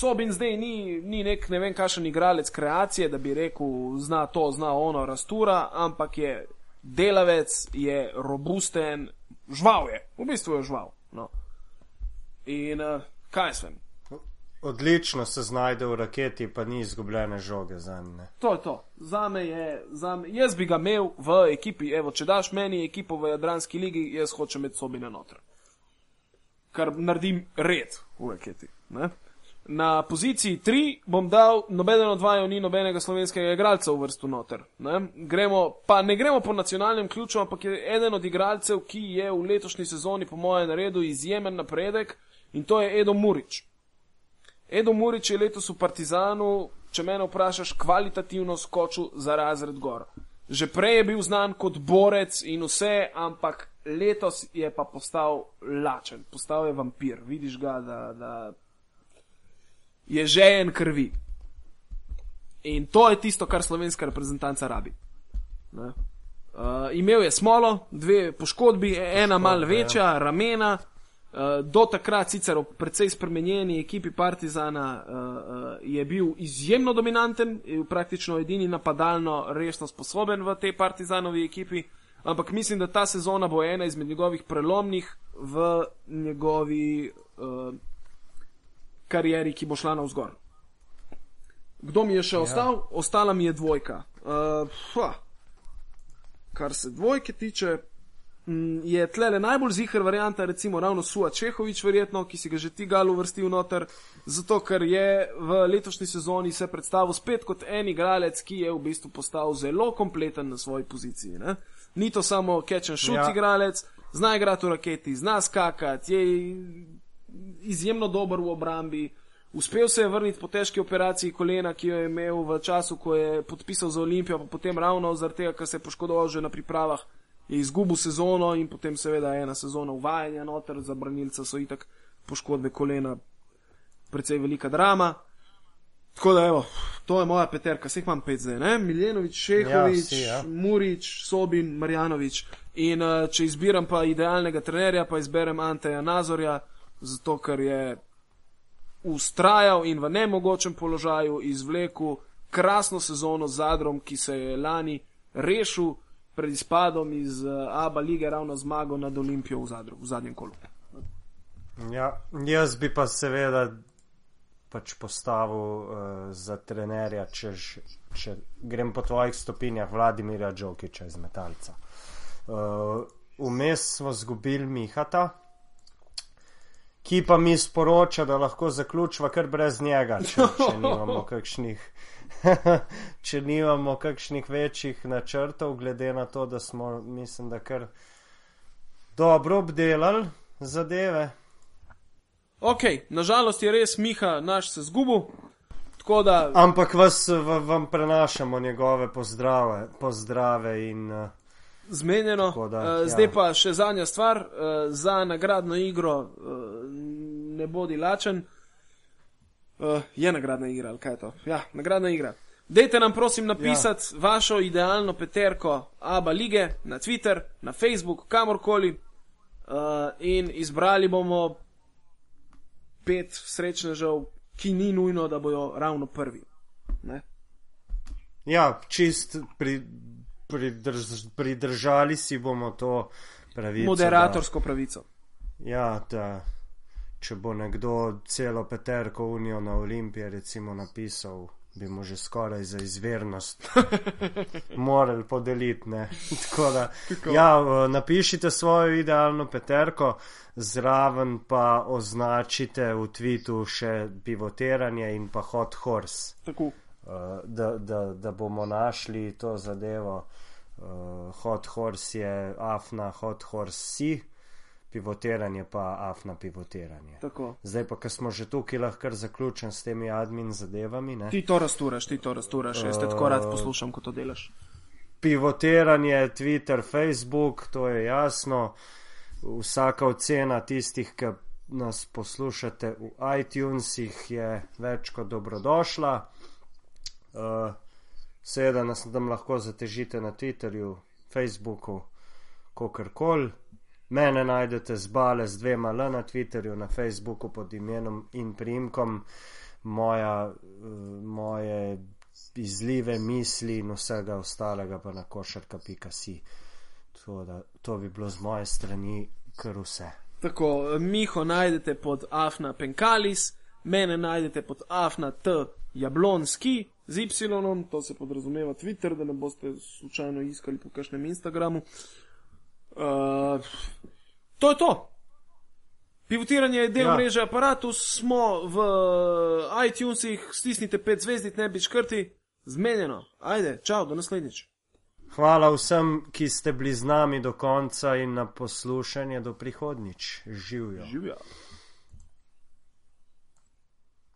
Sobin zdaj ni, ni nek ne vem kakšen igralec kreacije, da bi rekel, zna to, zna ono, rastura, ampak je delavec, je robusten, žval je, v bistvu je žval. No. In uh, kaj sem? odlično se znajde v raketi, pa ni izgubljene žoge za njega. To je to. Zame je, zame, jaz bi ga imel v ekipi, evo, če daš meni ekipo v Jadranski ligi, jaz hočem med sobine noter. Kar naredim red v raketi. Ne? Na poziciji 3 bom dal, nobeden od vaju ni nobenega slovenskega igralca v vrstu noter. Ne? Gremo, pa ne gremo po nacionalnem ključu, ampak je eden od igralcev, ki je v letošnji sezoni, po mojem, naredil izjemen napredek in to je Edo Murič. Edo Murič je letos v Partizanu, če me vprašaš, kvalitativno skočil za razred gor. Že prej je bil znan kot borec in vse, ampak letos je pa postal lačen, postal je vampir. Vidiš ga, da, da je žejen krvi. In to je tisto, kar slovenska reprezentanca rabi. Uh, imel je smolo, dve poškodbi, ena mal večja, ramena. Uh, do takrat, sicer v precej spremenjeni ekipi Partizana, uh, uh, je bil izjemno dominanten, je bil praktično edini napadalno resno sposoben v tej Partizanovi ekipi, ampak mislim, da ta sezona bo ena izmed njegovih prelomnih v njegovi uh, karieri, ki bo šla navzgor. Kdo mi je še ja. ostal? Ostala mi je dvojka. Uh, Kar se dvojke tiče, je tle najbolj zihar varianta, recimo ravno Sua Čehovič, verjetno, ki si ga že ti gal uvrstil noter, zato ker je v letošnji sezoni se predstavil spet kot en igralec, ki je v bistvu postal zelo kompleten na svoji poziciji. Ne? Ni to samo catch and shoot ja. igralec, zna igrati v raketi, zna skakati, je izjemno dober v obrambi. Uspel se je vrniti po težki operaciji kolena, ki jo je imel v času, ko je podpisal za Olimpijo, pa potem ravno zaradi tega, ker se je poškodoval že na pripravah je izgubil sezono in potem seveda ena sezona uvajanja noter za branilca, so itak poškodbe kolena, precej velika drama. Tako da, evo, to je moja peterka, vseh imam pet zdaj, ne? Miljenovič, Šehovič, ja, vsi, ja. Murič, Sobin, Marjanovič. In uh, če izbiram pa idealnega trenerja, pa izberem Anteja Nazorja, zato ker je ustrajal in v nemogočem položaju izvlekel krasno sezono z Zadrom, ki se je lani rešil pred izpadom iz uh, Abu lige ravno zmago nad Olimpijo v, zadru, v zadnjem kolu. Ja, jaz bi pa seveda pač postavil uh, za trenerja, če, če grem po tvojih stopinjah, Vladimirja Džokiča iz Metalca. Uh, vmes smo zgubili Mihata, ki pa mi sporoča, da lahko zaključva kar brez njega, če, če nimamo kakšnih če nimamo kakšnih večjih načrtov, glede na to, da smo, mislim, da kar dobro obdelali zadeve. Ok, nažalost je res Miha naš se zgubil. Da... Ampak vas, v, vam prenašamo njegove pozdrave, pozdrave in. Uh, Zmenjeno. Da, uh, ja. Zdaj pa še zadnja stvar. Uh, za nagradno igro uh, ne bodi lačen. Uh, je nagradna igra, ali kaj je to? Ja, nagradna igra. Dajte nam, prosim, napisati ja. vašo idealno peterko Aba lige na Twitter, na Facebook, kamorkoli. Uh, in izbrali bomo pet srečnežev, ki ni nujno, da bojo ravno prvi. Ne? Ja, čist pri, pridrž, pridržali si bomo to pravico. Moderatorsko da, pravico. Ja, da če bo nekdo celo peterko unijo na Olimpije recimo napisal, bi mu že skoraj za izvernost morali podeliti. Tako da, Tako. Ja, napišite svojo idealno peterko, zraven pa označite v tvitu še pivotiranje in pa hot horse. Tako. Da, da, da bomo našli to zadevo. Uh, hot horse je afna, hot horse si pivotiranje, pa afna pivotiranje. Tako. Zdaj pa, ker smo že tukaj, lahko zaključim s temi admin zadevami. Ne? Ti to rasturaš, ti to rasturaš, jaz te tako rad poslušam, kot to delaš. Pivotiranje, Twitter, Facebook, to je jasno. Vsaka ocena tistih, ki nas poslušate v iTunesih, je več kot dobrodošla. Uh, Seveda nas tam lahko zatežite na Twitterju, Facebooku, kakorkoli. Mene najdete z bale z dvema L na Twitterju, na Facebooku pod imenom in primkom, moja, uh, moje izlive misli in vsega ostalega pa na košarka.si. To, to bi bilo z moje strani kar vse. Tako, Miho najdete pod Afna Penkalis, Mene najdete pod afna t jablonski z y, to se podrazumeva Twitter, da ne boste slučajno iskali po kakšnem Instagramu. Uh, to je to. Pivotiranje je del Ja. mreže aparatus, smo v iTunesih, stisnite pet zvezdic, ne bi škrti, zmenjeno. Ajde, čau, do naslednjič. Hvala vsem, ki ste bili z nami do konca in na poslušanje do prihodnič. Živijo. Živijo.